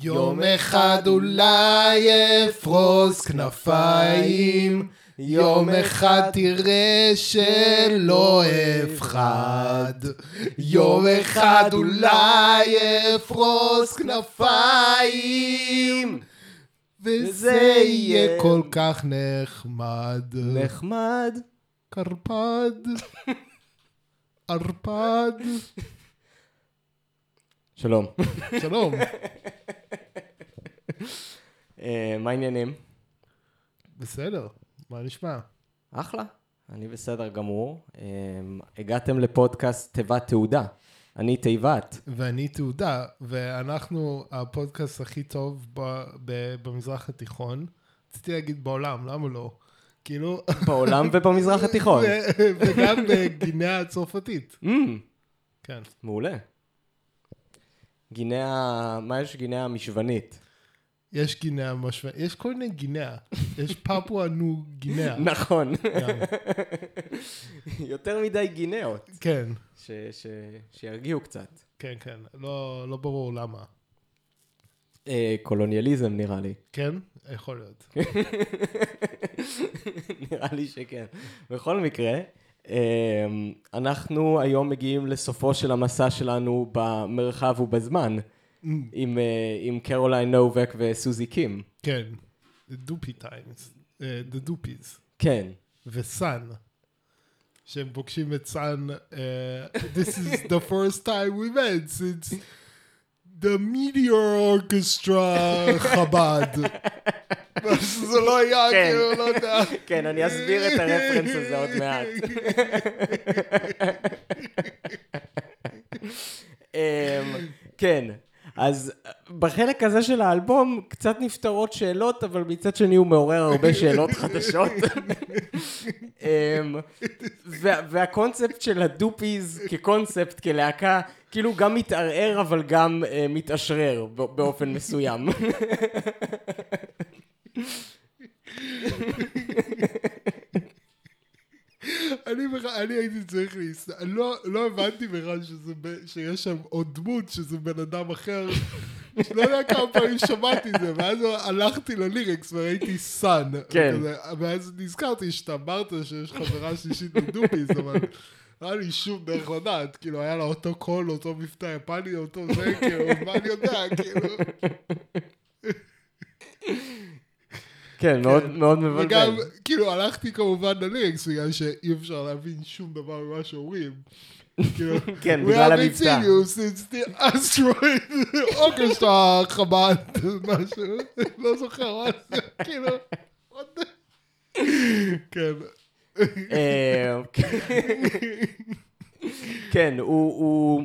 יום אחד אולי אפרוס כנפיים, יום אחד תראה שלא אפחד. יום אחד אולי אפרוס כנפיים, וזה יהיה כל כך נחמד. נחמד. קרפד. ערפד. שלום. שלום. אה, מה העניינים? בסדר, מה נשמע? אחלה. אני בסדר גמור. אה, הגעתם לפודקאסט תיבת תעודה. אני תיבת. ואני תעודה, ואנחנו הפודקאסט הכי טוב ב- ב- במזרח התיכון. רציתי להגיד בעולם, למה לא? כאילו... בעולם ובמזרח התיכון. ו- וגם בגינאה הצרפתית. Mm, כן. מעולה. גינאה, מה יש גינאה המשוונית? יש גינאה משמע... יש כל מיני גינאה. יש פפואה נו גינאה. נכון. יותר מדי גינאות. כן, ש- ש- שירגיעו קצת. כן, כן. לא, לא ברור למה. אה, קולוניאליזם נראה לי. כן? יכול להיות. נראה לי שכן. בכל מקרה, אנחנו היום מגיעים לסופו של המסע שלנו במרחב ובזמן, עם, אה, עם קרוליין נובק וסוזי קים. כן. The Doopy Times. אה, The Doopies. כן. וסאן. שהם פוגשים את סאן, אה, This is the first time we met since the Meteor Orchestra חב"ד. שזה לא היה, כן. כאילו, לא יודע. כן, אני אסביר את הרפרנס הזה עוד מעט. אמ, כן, אז בחלק הזה של האלבום קצת נפתרות שאלות, אבל מצד שני הוא מעורר הרבה שאלות חדשות. אמ, וה- והקונספט של הדופיז כקונספט, כלהקה, כאילו גם מתערער אבל גם אה, מתאשרר באופן מסוים. אני בכלל, אני הייתי צריך להסת... לא, לא הבנתי בכלל שזה, שיש שם עוד דמות, שזה בן אדם אחר. לא יודע כמה פעמים שמעתי את זה, ואז הלכתי ל lyrics וראיתי סאן. כן. וכזה, ואז נזכרתי שאתה אמרת שיש חברה שלישית לדופיס, אבל לא היה לי שום דרך לדעת. כאילו, היה לה אותו קול, אותו מבטא יפני, אותו זה, כאילו, מה אני יודע, כאילו. כן, מאוד מאוד מבלבל. וגם, כאילו, הלכתי כמובן לליריקס, בגלל שאי אפשר להבין שום דבר ממה שאומרים. כאילו, כן, We בגלל have been המבטא. seeing you since the asteroid orchestra חב"ד, משהו, לא זוכר מה זה, כאילו, כן, אה, כן, הוא, הוא...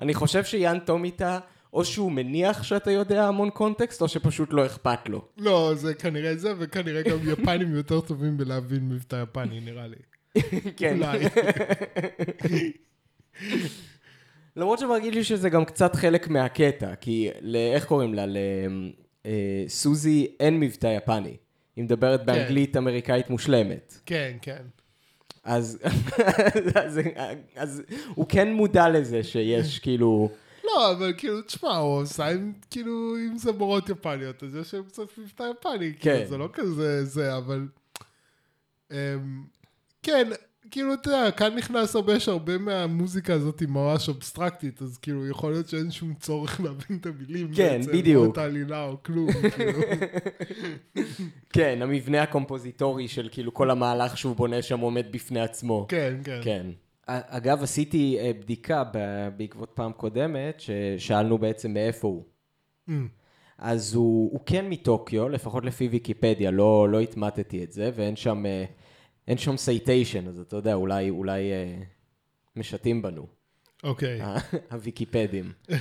אני חושב שיאן טומיטה, או שהוא מניח שאתה יודע המון קונטקסט, או שפשוט לא אכפת לו. לא, זה כנראה זה, וכנראה גם יפנים יותר טובים בלהבין מבטא יפני, נראה לי. כן. אולי. למרות שמרגיש לי שזה גם קצת חלק מהקטע, כי איך קוראים לה? לסוזי אין מבטא יפני. היא מדברת באנגלית אמריקאית מושלמת. כן, כן. אז, אז, אז הוא כן מודע לזה שיש כאילו... לא, אבל כאילו, תשמע, הוא עושה עם, כאילו, עם זמורות יפניות, אז יש להם קצת מבטא יפני, כן. כאילו, זה לא כזה זה, אבל... אמ, כן, כאילו, אתה יודע, כאן נכנס הרבה שהרבה מהמוזיקה הזאת היא ממש אבסטרקטית, אז כאילו, יכול להיות שאין שום צורך להבין את המילים. כן, בעצם, בדיוק. או את העלילה או כלום, כאילו. כן, המבנה הקומפוזיטורי של כאילו כל המהלך שהוא בונה שם עומד בפני עצמו. כן, כן. כן. אגב, עשיתי אה, בדיקה בעקבות פעם קודמת, ששאלנו בעצם מאיפה הוא. Mm, אז הוא, הוא כן מטוקיו, לפחות לפי ויקיפדיה, לא, לא אימתתי את זה, ואין שם, אה, אין שם citation, אז אתה יודע, אולי, אולי אה, משטים בנו, אוקיי. הוויקיפדים.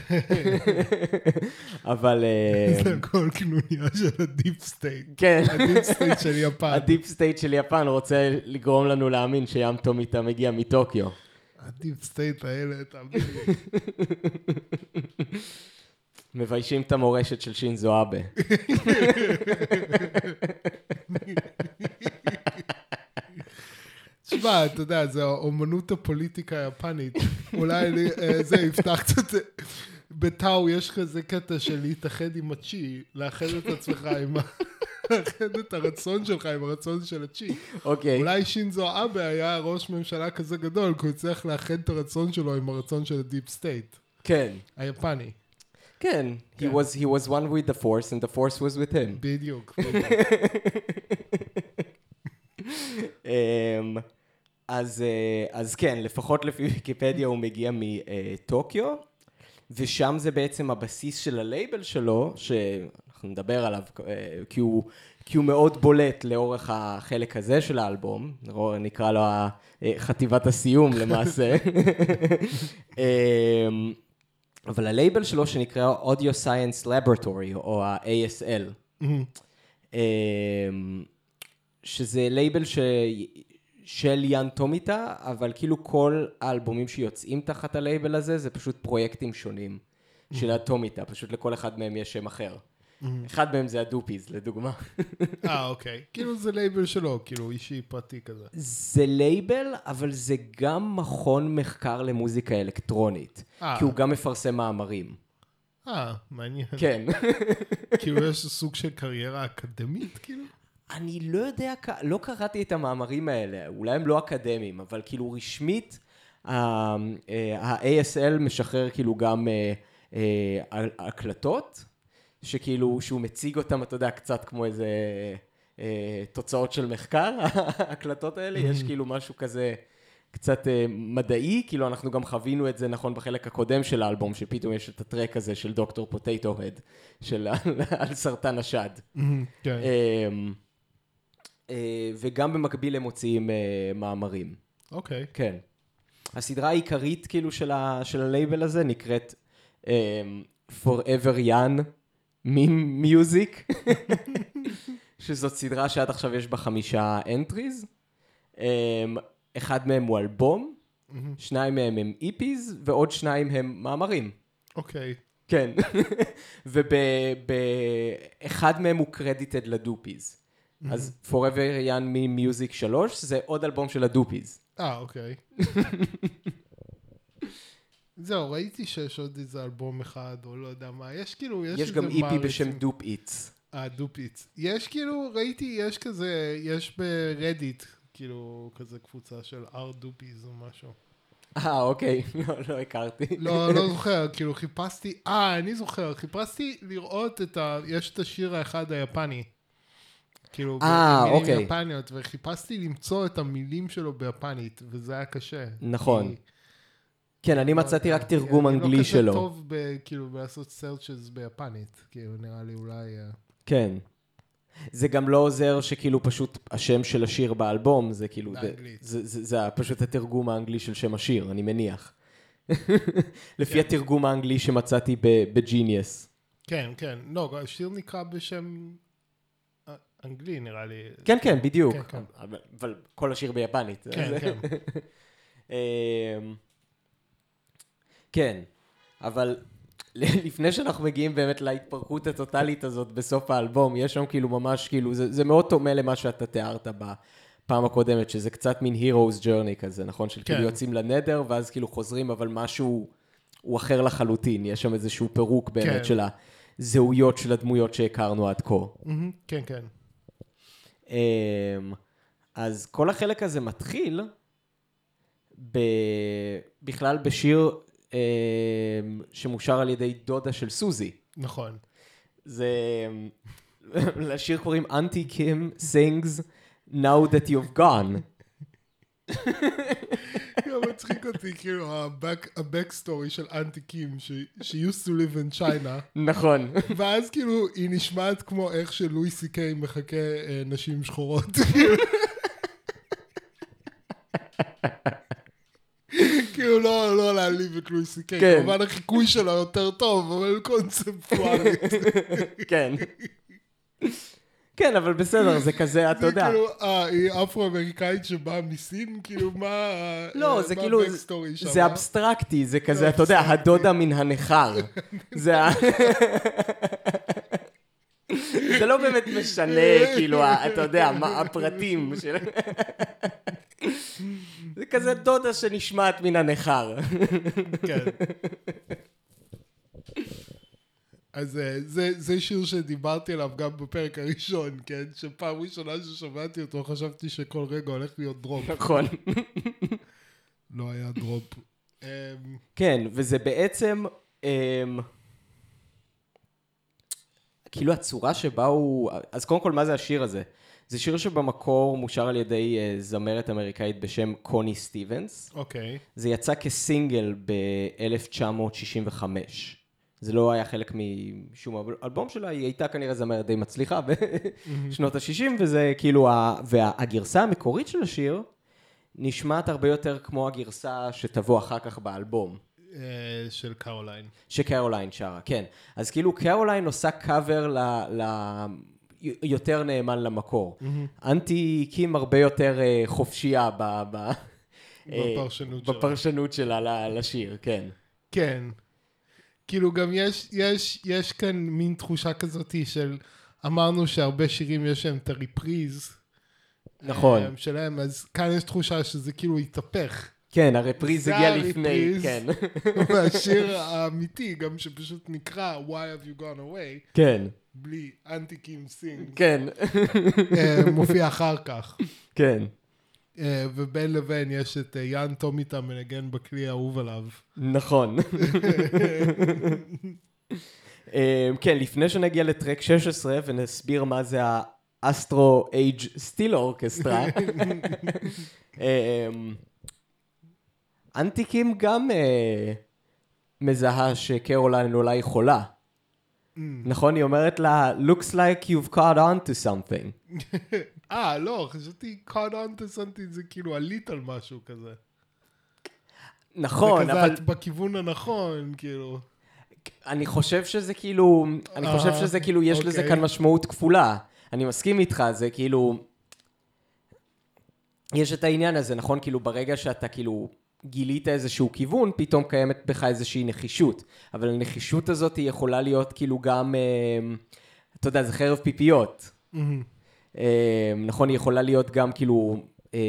אבל... אה, זה הכל קנוניה של ה deep state. כן. ה deep state של יפן. ה deep state של יפן רוצה לגרום לנו להאמין שיאן טומיטה מגיע מטוקיו. ה deep state האלה, תאמין לי. מביישים את המורשת של שינזו אבה. תשמע, אתה יודע, זה אומנות הפוליטיקה היפנית. אולי אה, זה יפתח קצת... בטאו יש כזה קטע של להתאחד עם הצ'י, לאחד את עצמך עם ה... לאחד את הרצון שלך עם הרצון של הצ'י. אוקיי. אולי שינזו אבה היה ראש ממשלה כזה גדול, כי הוא הצליח לאחד את הרצון שלו עם הרצון של ה deep state, כן. היפני. כן. He כן. was, he was one with the force and the force was with him. בדיוק. אז, אה, אז כן, לפחות לפי ויקיפדיה הוא מגיע מטוקיו, ושם זה בעצם הבסיס של הלייבל שלו, שאנחנו נדבר עליו, אה, כי הוא, כי הוא מאוד בולט לאורך החלק הזה של האלבום, נקרא לו אה, חטיבת הסיום למעשה. אמ, אבל הלייבל שלו שנקרא Audio Science Laboratory, או ה-ASL. אמ, שזה לייבל ש... של יאן טומיטה, אבל כאילו כל האלבומים שיוצאים תחת הלייבל הזה, זה פשוט פרויקטים שונים של הטומיטה, פשוט לכל אחד מהם יש שם אחר. אחד מהם זה הדופיז, לדוגמה. אה, אוקיי. כאילו זה לייבל שלו, כאילו אישי פרטי כזה. זה לייבל, אבל זה גם מכון מחקר למוזיקה אלקטרונית. אה. כי הוא גם מפרסם מאמרים. אה, מעניין. כן. כאילו יש סוג של קריירה אקדמית, כאילו? אני לא יודע, לא קראתי את המאמרים האלה, אולי הם לא אקדמיים, אבל כאילו רשמית, אה, ה-ASL משחרר כאילו גם אה, אה, הקלטות, שכאילו, שהוא מציג אותם, אתה יודע, קצת כמו איזה תוצאות של מחקר, ההקלטות האלה, יש כאילו משהו כזה קצת מדעי, כאילו אנחנו גם חווינו את זה נכון בחלק הקודם של האלבום, שפתאום יש את הטרק הזה של דוקטור פוטטו הד, של על סרטן השד. כן. אמ, וגם במקביל הם מוציאים אה, מאמרים. אוקיי. כן. הסדרה העיקרית כאילו של, ה, של הלייבל הזה נקראת um, Forever Yann Meme Music, שזאת סדרה שעד עכשיו יש בה חמישה entries. Um, אחד מהם הוא אלבום, שניים מהם הם EPs, ועוד שניים הם מאמרים. אוקיי. כן. ובאחד מהם הוא credited לדופיז. אז Forever Young Me Music 3 זה עוד אלבום של הדופיז. אה, אוקיי. זהו, ראיתי שיש עוד איזה אלבום אחד, או לא יודע מה, יש כאילו, יש יש גם איפי מעריצים. בשם דופ איטס. אה, דופיץ. יש כאילו, ראיתי, יש כזה, יש ברדיט, כאילו, כזה קבוצה של אר דופיז או משהו. אה, אוקיי, לא, לא הכרתי. לא, לא זוכר, כאילו חיפשתי, אה, אני זוכר, חיפשתי לראות את ה... יש את השיר האחד היפני. כאילו, אה, במילים אוקיי. יפניות, וחיפשתי למצוא את המילים שלו ביפנית, וזה היה קשה. נכון. כי- כן, אני מצאתי רק תרגום אני אנגלי לא שלו. כזה טוב ב, כאילו בלעשות סרצ'ס ביפנית, כאילו נראה לי אולי... אה, כן. זה גם לא עוזר שכאילו פשוט השם של השיר באלבום, זה כאילו, זה, באנגלית. זה, זה, זה פשוט התרגום האנגלי של שם השיר, אני מניח. לפי כן. התרגום האנגלי שמצאתי בג'יניוס. כן, כן, לא, השיר נקרא בשם אנגלי נראה לי. כן, כן, בדיוק. כן, כן. אבל, אבל כל השיר ביפנית. כן, כן. אמ, כן, אבל לפני שאנחנו מגיעים באמת להתפרקות הטוטלית הזאת בסוף האלבום, יש שם כאילו ממש, כאילו, זה, זה מאוד דומה למה שאתה תיארת בפעם הקודמת, שזה קצת מין Hero's Journey כזה, נכון? של כאילו כן. יוצאים לנדר, ואז כאילו חוזרים, אבל משהו הוא אחר לחלוטין, יש שם איזשהו פירוק באמת כן. של הזהויות של הדמויות שהכרנו עד כה. מהמם, כן, כן. אמ, אז כל החלק הזה מתחיל ב... בכלל בשיר אמ, שמושר על ידי דודה של סוזי. נכון. זה... לשיר קוראים אנטי קים sings Now that you've gone. גם מצחיק אותי, כאילו, ה-back story של אנטי קים, ש- she used to live in China, נכון. ואז כאילו, היא נשמעת כמו איך שלואי סי קיי מחכה אה, נשים שחורות. כאילו לא, לא להעליב את לואי סי קיי, כן. כמובן החיקוי שלו יותר טוב, אבל קונספטואלית. כן. כן, אבל בסדר, זה כזה, אתה זה יודע. כאילו, אה, היא אפרו-אמריקאית שבאה מסין? כאילו, מה ה- לא, אה, זה כאילו? זה אבסטרקטי, זה כזה, זה אתה יודע. הדודה מן הנכר. זה ה... זה לא באמת משנה, כאילו, אתה יודע, מה הפרטים של... זה כזה דודה שנשמעת מן הנכר. כן. אז אה, זה, זה שיר שדיברתי עליו גם בפרק הראשון, כן? שפעם ראשונה ששמעתי אותו חשבתי שכל רגע הולך להיות דרופ. נכון. לא היה דרופ. אמ, כן, וזה בעצם, אמ, כאילו הצורה שבה הוא, אז קודם כל, מה זה השיר הזה? זה שיר שבמקור מושר על ידי אה, זמרת אמריקאית בשם קוני סטיבנס. אוקיי. זה יצא כסינגל ב-1965. זה לא היה חלק משום אלבום שלה, היא הייתה כנראה זמרת די מצליחה בשנות ה-60, וזה כאילו, ה... והגרסה המקורית של השיר נשמעת הרבה יותר כמו הגרסה שתבוא אחר כך באלבום. אה, של קרוליין. שקרוליין שרה, כן. אז כאילו קרוליין עושה קאבר ל... ל... יותר נאמן למקור. אנטי קים הרבה יותר אה, חופשייה ב... ב... אה, בפרשנות שלה. בפרשנות שלה לשיר, כן. כן. כאילו גם יש, יש, יש כאן מין תחושה כזאת של, אמרנו שהרבה שירים יש להם את ה reprise. נכון. אה, שלהם, אז כאן יש תחושה שזה כאילו התהפך. כן, ה reprise הגיע לפני. כן. והשיר האמיתי, גם שפשוט נקרא Why have you gone away, כן, בלי אנטי קים sing, כן, אה, מופיע אחר כך. כן. אה, ובין לבין יש את אה, יאן טומיטה מנגן בכלי האהוב עליו. נכון. אמ, כן, לפני שנגיע לטרק 16 ונסביר מה זה האסטרו אייג' סטיל אורקסטרה, אנטיקים גם אה, מזהה שקרוליין אולי חולה. נכון? היא אומרת לה, looks like you've caught on to something. אה, לא, חשבתי caught on to something זה כאילו עלית על משהו כזה. נכון, אבל את בכיוון הנכון, כאילו. אני חושב שזה כאילו, אני אה, חושב שזה כאילו, יש לזה אוקיי. כאן משמעות כפולה. אני מסכים איתך, זה כאילו... יש את העניין הזה, נכון? כאילו, ברגע שאתה כאילו גילית איזשהו כיוון, פתאום קיימת בך איזושהי נחישות. אבל הנחישות הזאת היא יכולה להיות כאילו גם, אה, אתה יודע, זה חרב פיפיות. אה, נכון, היא יכולה להיות גם כאילו אה,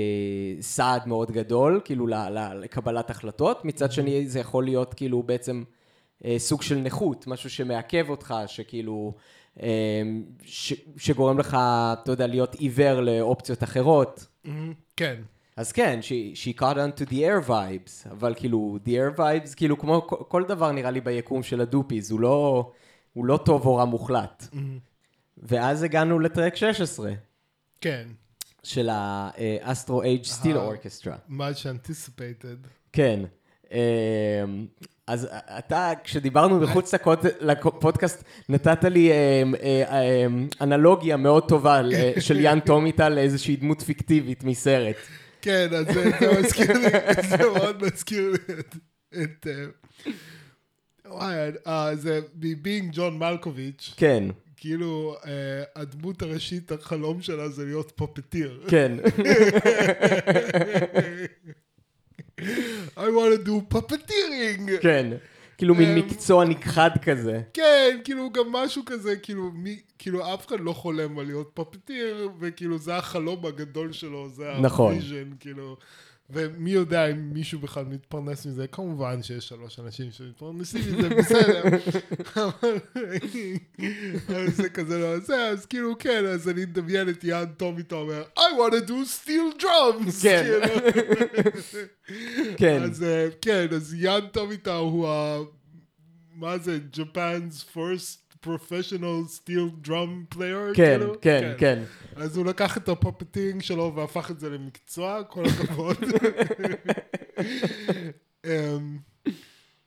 סעד מאוד גדול, כאילו לקבלת החלטות, מצד שני זה יכול להיות כאילו בעצם אה, סוג של נכות, משהו שמעכב אותך, שכאילו, אה, ש- שגורם לך, אתה יודע, להיות עיוור לאופציות אחרות. כן. אז כן, she, she caught on to the air vibes, אבל כאילו, the air vibes, כאילו, כמו כל- דבר נראה לי ביקום של הדופיז, הוא לא, הוא לא טוב או רע מוחלט. ואז הגענו לטרק 16, כן. של ה Astro Age Steel אה. Orchestra. much anticipated. כן. אמ, אז אתה, כשדיברנו מחוץ לקוד- לפודקאסט, נתת לי אמ, אה, אמ, אנלוגיה מאוד טובה ל- של יאן טומיטה לאיזושהי דמות פיקטיבית מסרט. כן, אז זה מזכיר לי, זה מאוד מזכיר לי את... אה, וואי, אה, זה מ Being John Malkovich, כן, כאילו אה, הדמות הראשית, החלום שלה זה להיות puppeteer. כן. I want to do puppeteering. כן. כאילו מין אמ, מקצוע נכחד כזה. כן, כאילו גם משהו כזה, כאילו, מי, כאילו אף אחד לא חולם על להיות puppeteer, וכאילו זה החלום הגדול שלו, זה נכון. ה vision, כאילו, ומי יודע אם מישהו בכלל מתפרנס מזה, כמובן שיש שלוש אנשים שמתפרנסים מזה, בסדר, אבל זה כזה לא זה, אז כאילו כן, אז אני מדמיין את יאן טומיטה אומר, I want to do steel drums, כן. כאילו. כן. אז אה, כן, אז יאן טומיטה הוא ה... מה זה? Japan's first professional steel drum player? כן, כאילו? כן, כן. אז הוא לקח את ה puppeteering שלו והפך את זה למקצוע, כל הכבוד. אמ,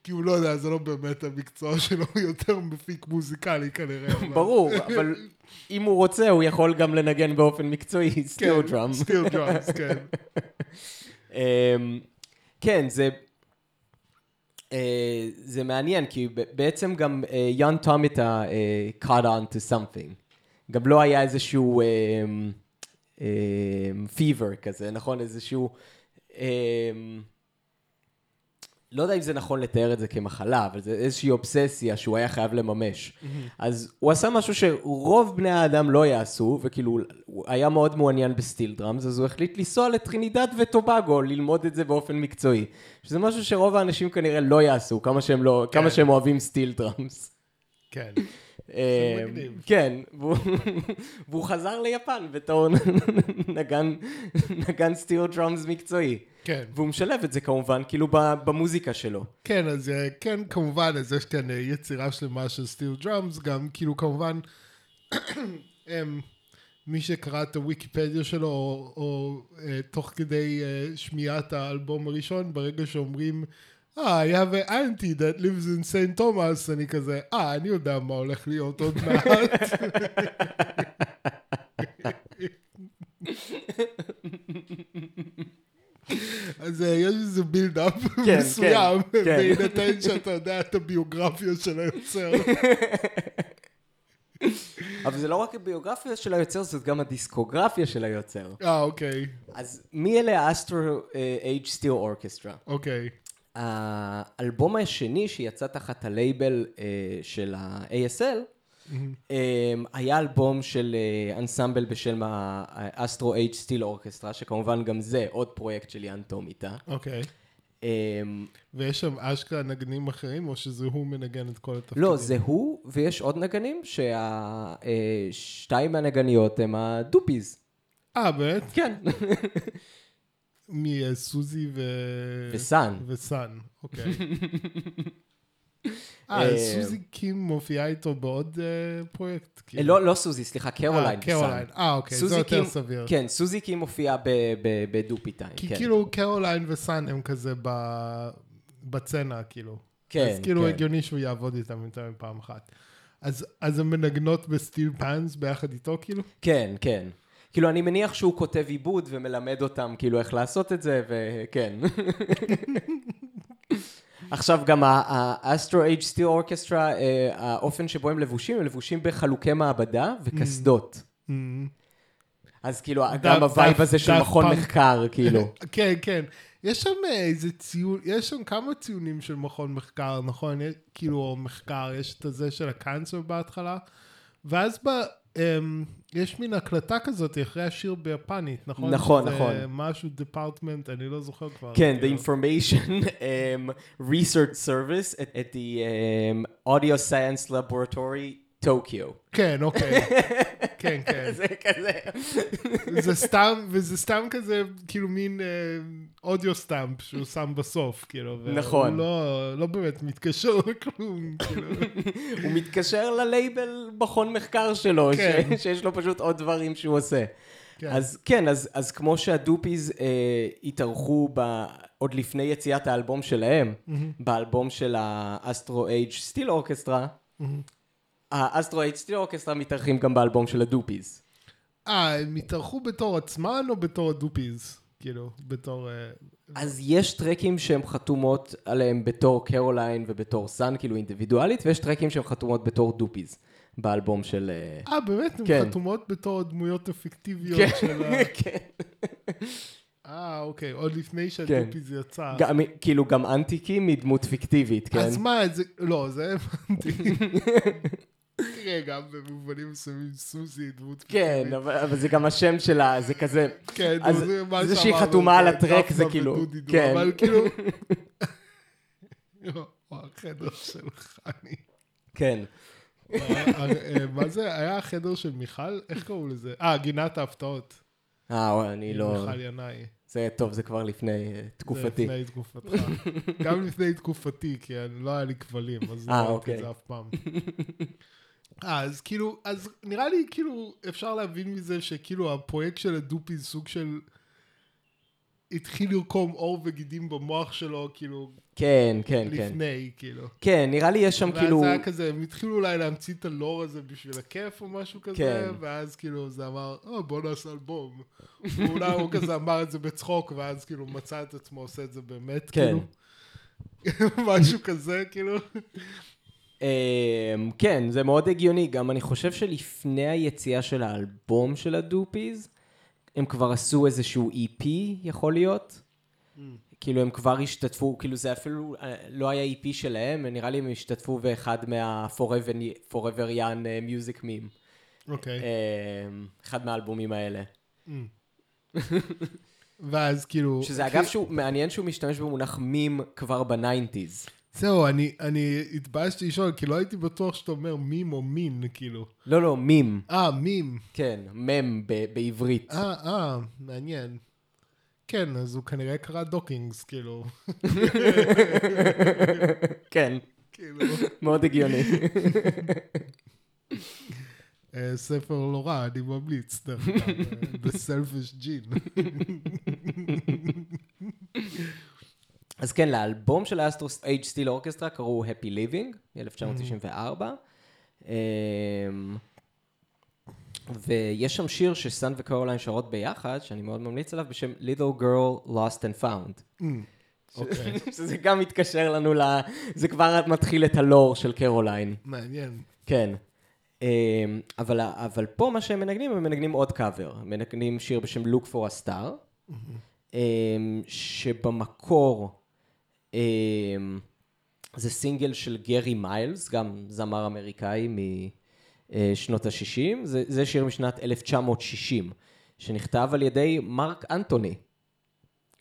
כי הוא לא יודע, זה לא באמת המקצוע שלו, הוא יותר מפיק מוזיקלי כנראה. ברור, אבל אם הוא רוצה, הוא יכול גם לנגן באופן מקצועי, steel drum. steel drums, כן. אמ, כן, זה... אה, זה מעניין, כי בעצם גם יאן טומיטה caught on to something. גם לא היה איזשהו fever כזה, נכון? איזשהו... לא יודע אם זה נכון לתאר את זה כמחלה, אבל זה איזושהי אובססיה שהוא היה חייב לממש. אז הוא עשה משהו שרוב בני האדם לא יעשו, וכאילו, הוא היה מאוד מעוניין ב steel drums, אז הוא החליט לנסוע לטרינידד וטובגו, ללמוד את זה באופן מקצועי. שזה משהו שרוב האנשים כנראה לא יעשו, כמה שהם, לא, כמה שהם אוהבים steel drums. כן. אה. כן, והוא- חזר ליפן בתור נגן, נגן steel drums מקצועי. כן. והוא משלב את זה כמובן, כאילו במוזיקה שלו. כן, אז אה, כן, כמובן, אז יש כאן אה, יצירה שלמה של steel drums, גם כאילו כמובן, מי שקרא את הוויקיפדיה שלו, או, או תוך כדי שמיעת האלבום הראשון, ברגע שאומרים, I have an auntie that lives in St. Thomas, אני כזה, אה, אני יודע מה הולך להיות עוד מעט. אז אה, יש איזה build-up כן, מסוים, כן. בהינתן שאתה יודע את הביוגרפיה של היוצר. אבל זה לא רק הביוגרפיה של היוצר, זאת גם הדיסקוגרפיה של היוצר. אה, אוקיי, אז מי אלה ה Astro Age Steel Orchestra? אוקיי. האלבום השני שיצא תחת הלייבל אה, של ה-ASL, אה, היה אלבום של אה, אנסמבל בשם ה Astro Age Steel Orchestra, שכמובן גם זה עוד פרויקט של יאן טומיטה. אוקיי. אה, ויש שם אשכרה נגנים אחרים, או שזה הוא מנגן את כל התפקידים? לא, זה הוא, ויש עוד נגנים, שהשתיים מהנגניות הם ה Doopees. אה, באמת? כן. מסוזי ו... וסאן. וסאן, אוקיי. אה, אה, סוזי קים מופיעה איתו בעוד אה, פרויקט? כאילו? לא, לא סוזי, סליחה, קרוליין. אה, קרוליין. אה, אוקיי, זה יותר סביר. כן, סוזי קים מופיעה ב- ב- ב Doopee Time. כי כן. כאילו קרוליין וסאן הם כזה בצנע, כאילו. כן, אז כאילו כן. הגיוני שהוא יעבוד איתם יותר מפעם אחת. אז הן מנגנות ב steel pans ביחד איתו, כאילו? כן, כן. כאילו, אני מניח שהוא כותב עיבוד ומלמד אותם כאילו איך לעשות את זה, וכן. עכשיו גם ה Astro Age Steel Orchestra, האופן שבו הם לבושים, הם לבושים בחלוקי מעבדה וקסדות. Mm. אז כאילו, גם ה vibe הזה של מכון. מחקר, כאילו. כן, כן. יש שם אה, איזה ציון, יש שם כמה ציונים של מכון מחקר, נכון? כאילו, מחקר, יש את הזה של ה cancer בהתחלה, ואז אמ, יש מין הקלטה כזאת אחרי השיר ביפנית, נכון? נכון, נכון. משהו department, אני לא זוכר כבר. כן, The כאילו. Information אמ, Research Service at the אמ, Audio Science Laboratory Tokyo. כן, אוקיי. כן, כן. זה כזה. זה סתם, וזה סתם כזה, כאילו מין אה, audio stamp שהוא שם בסוף, כאילו. נכון. לא, לא באמת מתקשר לכלום, כאילו. הוא מתקשר ללייבל מכון מחקר שלו, כן. ש, שיש לו פשוט עוד דברים שהוא עושה. כן. אז כן, אז, אז כמו שה Doopees אה, התארחו ב, עוד לפני יציאת האלבום שלהם, באלבום של ה Astro Age Steel Orchestra, ה Astro Age Steel Orchestra מתארחים גם באלבום של ה Doopees. אה, הם התארחו בתור עצמן או בתור ה Doopees? כאילו, בתור... אה, אז יש tracks שהן חתומות עליהם בתור קרוליין ובתור סאן, כאילו אינדיבידואלית, ויש tracks שהן חתומות בתור Doopees באלבום של... אה, אה, באמת? הן כן. חתומות בתור דמויות פיקטיביות כן, של ה... כן. אה, אוקיי, עוד לפני שהדופיז יצא. גם, כאילו גם אנטיקי מדמות פיקטיבית, כן? אז מה, זה... לא, זה הבנתי. תראה, גם במובנים מסוימים סוזי היא דמות כן. אבל, אבל זה גם השם שלה, זה כזה... כן, זה מה זה שהיא שאמרנו, חתומה על זה הטרק, זה כאילו- כן. אבל כאילו... או, החדר של חני. כן. אה, אה, מה זה? היה החדר של מיכל? איך קראו לזה? אה, גינת ההפתעות. אה, אני לא... מיכל ינאי. זה טוב, זה כבר לפני אה, זה תקופתי. לפני תקופתך. גם לפני תקופתי, כי לא היה לי כבלים, אז לא אה, ראיתי אוקיי. את זה אף פעם. אה, אז כאילו, אז נראה לי כאילו אפשר להבין מזה שכאילו הפרויקט של הדופי זה סוג של... התחיל לרקום עור וגידים במוח שלו, כאילו, כן, כן, כן. לפני, כאילו. כן, נראה לי יש שם כאילו... ואז זה היה כזה, הם התחילו אולי להמציא את הלור הזה בשביל הכיף או משהו כזה, כן. ואז כאילו זה אמר, או בוא נעשה אלבום. ואולי הוא כזה אמר את זה בצחוק, ואז כאילו מצא את עצמו עושה את זה באמת, כן. כאילו. משהו כזה, כאילו. אמ, כן, זה מאוד הגיוני. גם אני חושב שלפני היציאה של האלבום של הדופיז, הם כבר עשו איזשהו EP, יכול להיות. כאילו הם כבר השתתפו, כאילו זה אפילו אה, לא היה EP שלהם, נראה לי הם השתתפו באחד מה-Forever Forever Young אה, Music Meme. אוקיי. אמ, אחד מהאלבומים האלה. ואז כאילו... שזה אגב שהוא, מעניין שהוא משתמש במונח מים כבר ב nineties. זהו, אני, אני התביישתי לשאול, כי לא הייתי בטוח שאתה אומר מים או מין, כאילו. לא, לא, מים. אה, מים. כן, מם ב- בעברית. אה, אה, מעניין. כן, אז הוא כנראה קרא דוקינס, כאילו. כן, כאילו, מאוד הגיוני. אה, ספר לא רע, אני ממליץ, דרך אגב, אה, The Selfish Gene. אז כן, לאלבום של האסטרוס אייג' סטיל אורקסטרה קראו Happy Living, מ-1994. אמ, ויש שם שיר שסאן וקרוליין שרות ביחד, שאני מאוד ממליץ עליו, בשם Little Girl Lost and Found. אוקיי, שזה גם מתקשר לנו ל... זה כבר מתחיל את הלור של קרוליין. מעניין. כן. אמ, אבל, אבל פה מה שהם מנגנים, הם מנגנים עוד קאבר. הם מנגנים שיר בשם Look for a Star, אמ, שבמקור זה סינגל של גרי מיילס, גם זמר אמריקאי משנות ה-60. זה, זה שיר משנת 1960, שנכתב על ידי מרק אנטוני.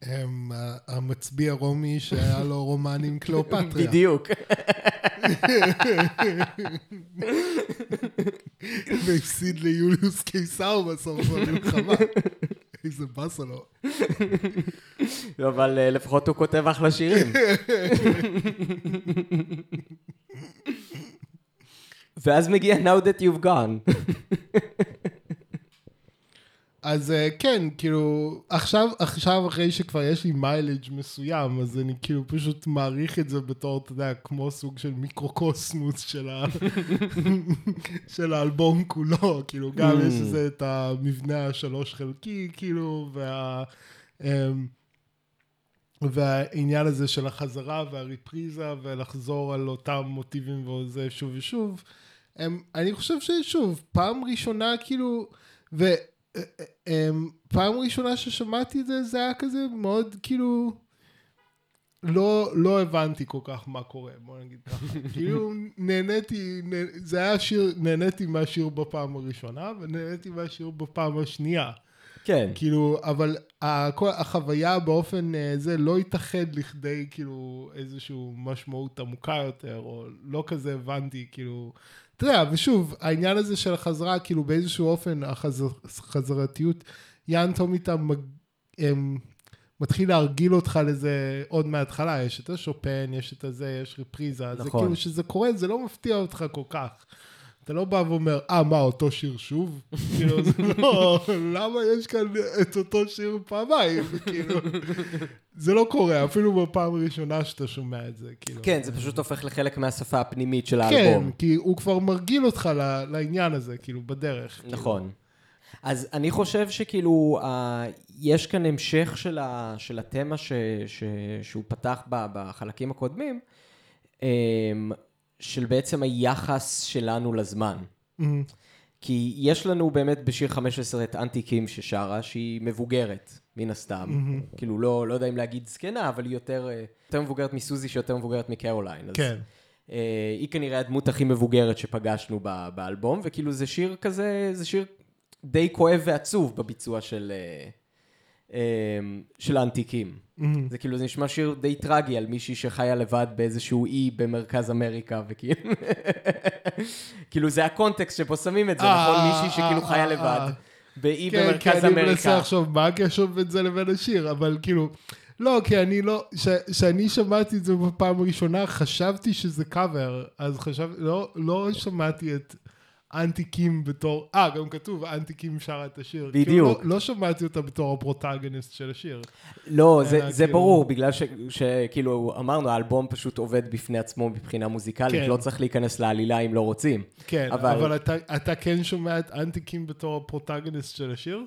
הם, המצביא הרומי שהיה לו רומן עם קליאופטריה. בדיוק. והפסיד ליוליוס קיסר בסוף במלחמה. איזה באסה לו. אבל אה, לפחות הוא כותב אחלה שירים. ואז מגיע Now That You've Gone. אז אה, כן, כאילו, עכשיו, עכשיו אחרי שכבר יש לי מיילג' מסוים, אז אני כאילו פשוט מעריך את זה בתור, אתה יודע, כמו סוג של מיקרוקוסמוס של, ה... של האלבום כולו, כאילו, גם Mm. יש לזה את המבנה השלוש חלקי, כאילו, וה... אמ, והעניין הזה של החזרה והריפריזה ולחזור על אותם מוטיבים וזה שוב ושוב, הם, אני חושב ששוב, פעם ראשונה כאילו, ו... אמ, פעם ראשונה ששמעתי את זה, זה היה כזה מאוד כאילו, לא, לא הבנתי כל כך מה קורה, בוא נגיד ככה. כאילו נהניתי, נה, זה היה שיר, נהניתי מהשיר בפעם הראשונה, ונהניתי מהשיר בפעם השנייה. כן. כאילו, אבל הכל, החוויה באופן אה, זה לא התאחד לכדי כאילו איזושהי משמעות עמוקה יותר, או לא כזה הבנתי, כאילו, אתה יודע, ושוב, העניין הזה של החזרה, כאילו באיזשהו אופן החזר, החזרתיות, תומיטה מג, הם, מתחיל להרגיל אותך לזה עוד מההתחלה, יש את השופן, יש את הזה, יש רפריזה, זה נכון. כאילו שזה קורה, זה לא מפתיע אותך כל כך. אתה לא בא ואומר, אה, מה, אותו שיר שוב? כאילו, זה לא, למה יש כאן את אותו שיר פעמיים? כאילו, זה לא קורה, אפילו בפעם הראשונה שאתה שומע את זה, כאילו. כן, זה פשוט הופך לחלק מהשפה הפנימית של כן, האלבום. כי הוא כבר מרגיל אותך לעניין הזה, כאילו, בדרך. כאילו. נכון. אז אני חושב שכאילו, אה, יש כאן המשך של, ה, של התמה ש, ש, שהוא פתח ב, בחלקים הקודמים, אה, של בעצם היחס שלנו לזמן. מהמם. כי יש לנו באמת בשיר 15 את אנטי קים ששרה, שהיא מבוגרת, מן הסתם. כאילו, לא, לא יודע אם להגיד זקנה, אבל היא יותר, אה, יותר מבוגרת מסוזי, שיותר מבוגרת מקרוליין. אז, כן. אה, היא כנראה הדמות הכי מבוגרת שפגשנו ב- באלבום, וכאילו זה שיר כזה, זה שיר די כואב ועצוב בביצוע של, אה, של האנטיקים. מהמם. זה כאילו, זה נשמע שיר די טרגי על מישהי שחיה לבד באיזשהו אי במרכז אמריקה, וכאילו... כאילו, זה הקונטקסט שפה שמים את זה, אה, נכון? מישהי שכאילו אה, חיה אה, לבד. באי כן, כי במרכז אני מנסה אמריקה. עכשיו מה הקשר בין זה לבין השיר, אבל כאילו, לא, כי אני לא, כשאני שמעתי את זה בפעם הראשונה, חשבתי שזה קאבר, אז חשבתי, לא, לא שמעתי את אנטי קים בתור, אה, גם כתוב אנטי קים שרה את השיר. כאילו, בדיוק. לא, לא שמעתי אותה בתור הפרוטגניסט של השיר. לא, זה, אלא זה כאילו- ברור, בגלל ש- שכאילו אמרנו, האלבום פשוט עובד בפני עצמו מבחינה מוזיקלית, כן. לא צריך להיכנס לעלילה אם לא רוצים. כן, אבל- אבל, אתה, אתה כן שומע את אנטי קים בתור הפרוטגניסט של השיר?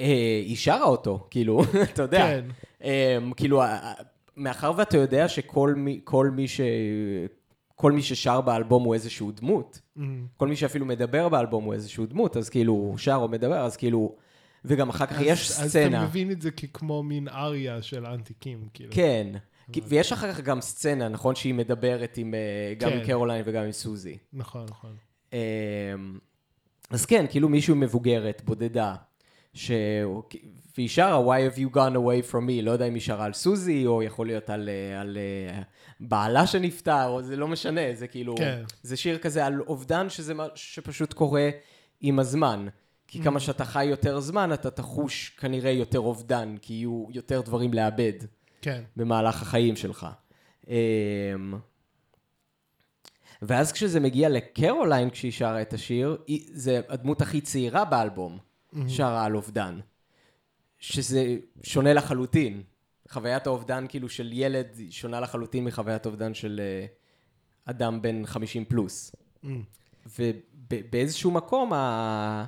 אה, היא שרה אותו, כאילו, אתה יודע. כן. אה, כאילו, מאחר ואתה יודע שכל מי, מי ש... כל מי ששר באלבום הוא איזשהו דמות, מהמם. כל מי שאפילו מדבר באלבום הוא איזשהו דמות, אז כאילו, הוא שר או מדבר, אז כאילו... וגם אחר כך אז- יש אז אתה סצנה. מבין את זה ככמו מין אריה של אנטי קים, כאילו. כן. ויש אחר כך גם סצנה, נכון? שהיא מדברת עם, אה, גם עם כן. קרוליין וגם עם סוזי. נכון, נכון. אמ, אז כן, כאילו מישהו מבוגרת, בודדה, ש... והיא שרה Why have you gone away from me, לא יודע אם היא שרה על סוזי, או יכול להיות על, אה, על אה, בעלה שנפטר, או זה לא משנה, זה כאילו, כן. זה שיר כזה על אובדן שזה מה שפשוט קורה עם הזמן. כי כמה שאתה חי יותר זמן, אתה תחוש כנראה יותר אובדן, כי יהיו יותר דברים לאבד כן. במהלך החיים שלך. אמ, ואז כשזה מגיע לקרוליין, כשהיא שרה את השיר, היא- זה הדמות הכי צעירה באלבום, שרה על אובדן. שזה שונה לחלוטין. חוויית האובדן כאילו של ילד שונה לחלוטין מחוויית האובדן של אה, אדם בן 50 פלוס. ובאיזשהו מקום, ה...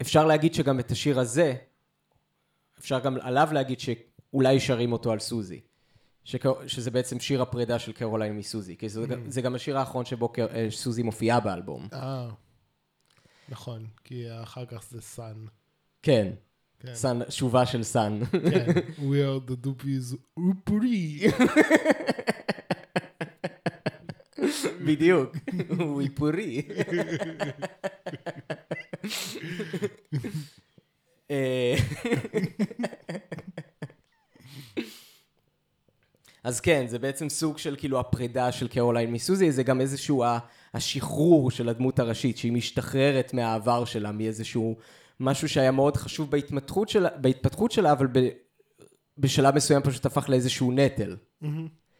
אפשר להגיד שגם את השיר הזה, אפשר גם עליו להגיד שאולי שרים אותו על סוזי. שק... שזה בעצם שיר הפרידה של קרוליין מסוזי, כי זה, זה גם השיר האחרון שבו קר... אה, סוזי מופיעה באלבום. אה, נכון, כי אחר כך זה סאן. כן, כן. סן, שובה של סאן. כן, we are the Doopees אופרי. בדיוק, הוא איפורי. אה, אז כן, זה בעצם סוג של כאילו הפרידה של קרוליין מסוזי, זה גם איזשהו השחרור של הדמות הראשית, שהיא משתחררת מהעבר שלה, מאיזשהו משהו שהיה מאוד חשוב בהתפתחות שלה, בהתפתחות שלה אבל ב, בשלב מסוים פשוט הפך לאיזשהו נטל.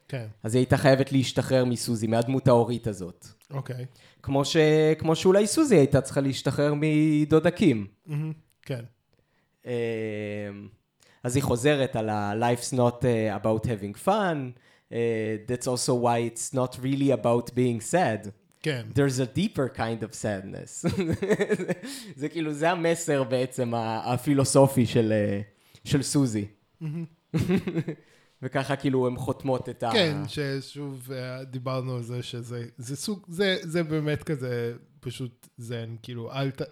כן, אז היא הייתה חייבת להשתחרר מסוזי, מהדמות ההורית הזאת. אוקיי. כמו, ש... כמו שאולי סוזי הייתה צריכה להשתחרר מדודה קים. מהמם, כן. אמ, אז היא חוזרת על ה-Life's not uh, about having fun, uh, that's also why it's not really about being sad. כן. There's a deeper kind of sadness. זה, זה כאילו, זה המסר בעצם הפילוסופי של, אה, של סוזי. וככה כאילו הן חותמות את ה... כן, ששוב אה, דיברנו על זה שזה זה סוג, זה, זה באמת כזה פשוט זן, כאילו, אל ת...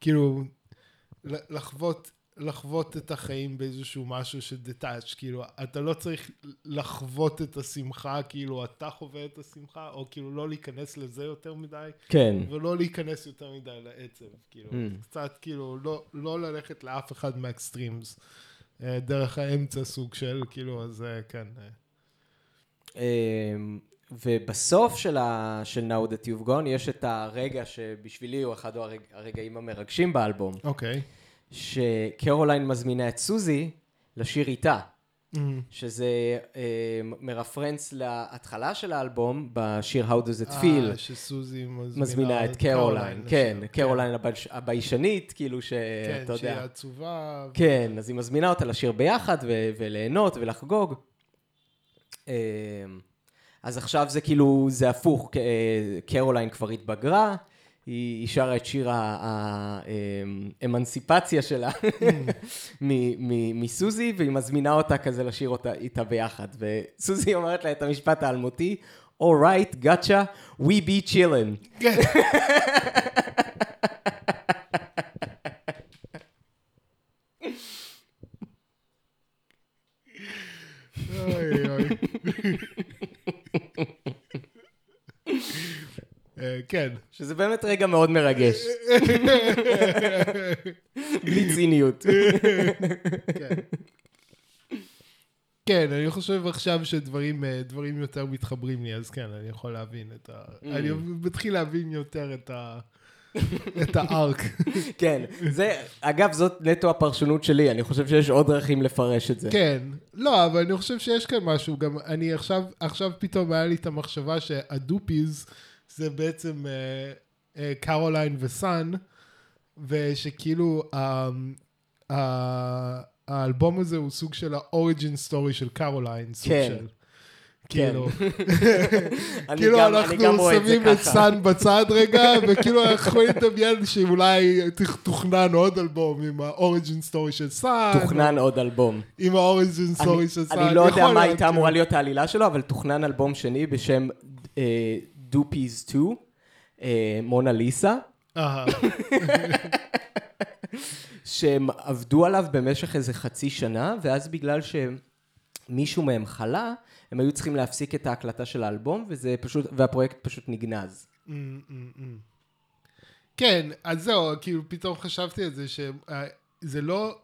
כאילו, לחוות, לחוות את החיים באיזשהו משהו ש detached, כאילו, אתה לא צריך לחוות את השמחה, כאילו, אתה חווה את השמחה, או כאילו לא להיכנס לזה יותר מדי, כן. ולא להיכנס יותר מדי לעצב, כאילו, Mm. קצת כאילו, לא, לא ללכת לאף אחד מה extremes, אה, דרך האמצע סוג של, כאילו, אז אה, כן. אה. אמ, ובסוף של, ה... של Now That You've Gone יש את הרגע שבשבילי הוא אחד הרג... הרגעים המרגשים באלבום, אוקיי. שקרוליין מזמינה את סוזי לשיר איתה, Mm. שזה אמ, מרפרנס להתחלה של האלבום בשיר How Does It Feel. אה, שסוזי מזמינה, מזמינה את קרוליין, כן, לשיר. קרוליין הבייש- הביישנית, כאילו כן, שאתה שהיא יודע, עצובה. כן, אז היא מזמינה אותה לשיר ביחד ו- וליהנות ולחגוג. אמ, אז עכשיו זה כאילו, זה הפוך, אה, קרוליין כבר התבגרה, היא שרה את שיר האמנסיפציה שלה מ- מ- מסוזי, והיא מזמינה אותה כזה לשיר אותה איתה ביחד. וסוזי אומרת לה את המשפט האלמותי, Alright, gotcha, we be chillin'. כן. אוי אוי. אה, כן. שזה באמת רגע מאוד מרגש. בלי ציניות. כן. כן, אני חושב עכשיו שדברים אה, יותר מתחברים לי, אז כן, אני יכול להבין את ה... אני מתחיל להבין יותר את ה... את הארק. כן, זה, אגב, זאת נטו הפרשנות שלי, אני חושב שיש עוד דרכים לפרש את זה. כן. לא, אבל אני חושב שיש כאן משהו, גם אני עכשיו, עכשיו פתאום היה לי את המחשבה שהדופיז זה בעצם אה, אה, קרוליין וסאן, ושכאילו אה, אה, האלבום הזה הוא סוג של ה origin story של קרוליין, סוג כן. של... כאילו, אני כאילו אני אנחנו שמים את. סאן בצד רגע, וכאילו אנחנו לדמיין שאולי תוכנן עוד אלבום עם ה origin story של סאן, תוכנן עוד אלבום. עם ה origin story של סאן. אני לא יודע מה הייתה אמורה כן. להיות העלילה שלו, אבל תוכנן אלבום שני בשם דופיז 2, אה, מונה ליסה, שהם עבדו עליו במשך איזה חצי שנה, ואז בגלל שמישהו מהם חלה, הם היו צריכים להפסיק את ההקלטה של האלבום, וזה פשוט, והפרויקט פשוט נגנז. אמ, אמ, אמ. כן, אז זהו, כאילו פתאום חשבתי על זה, ש... אה, לא,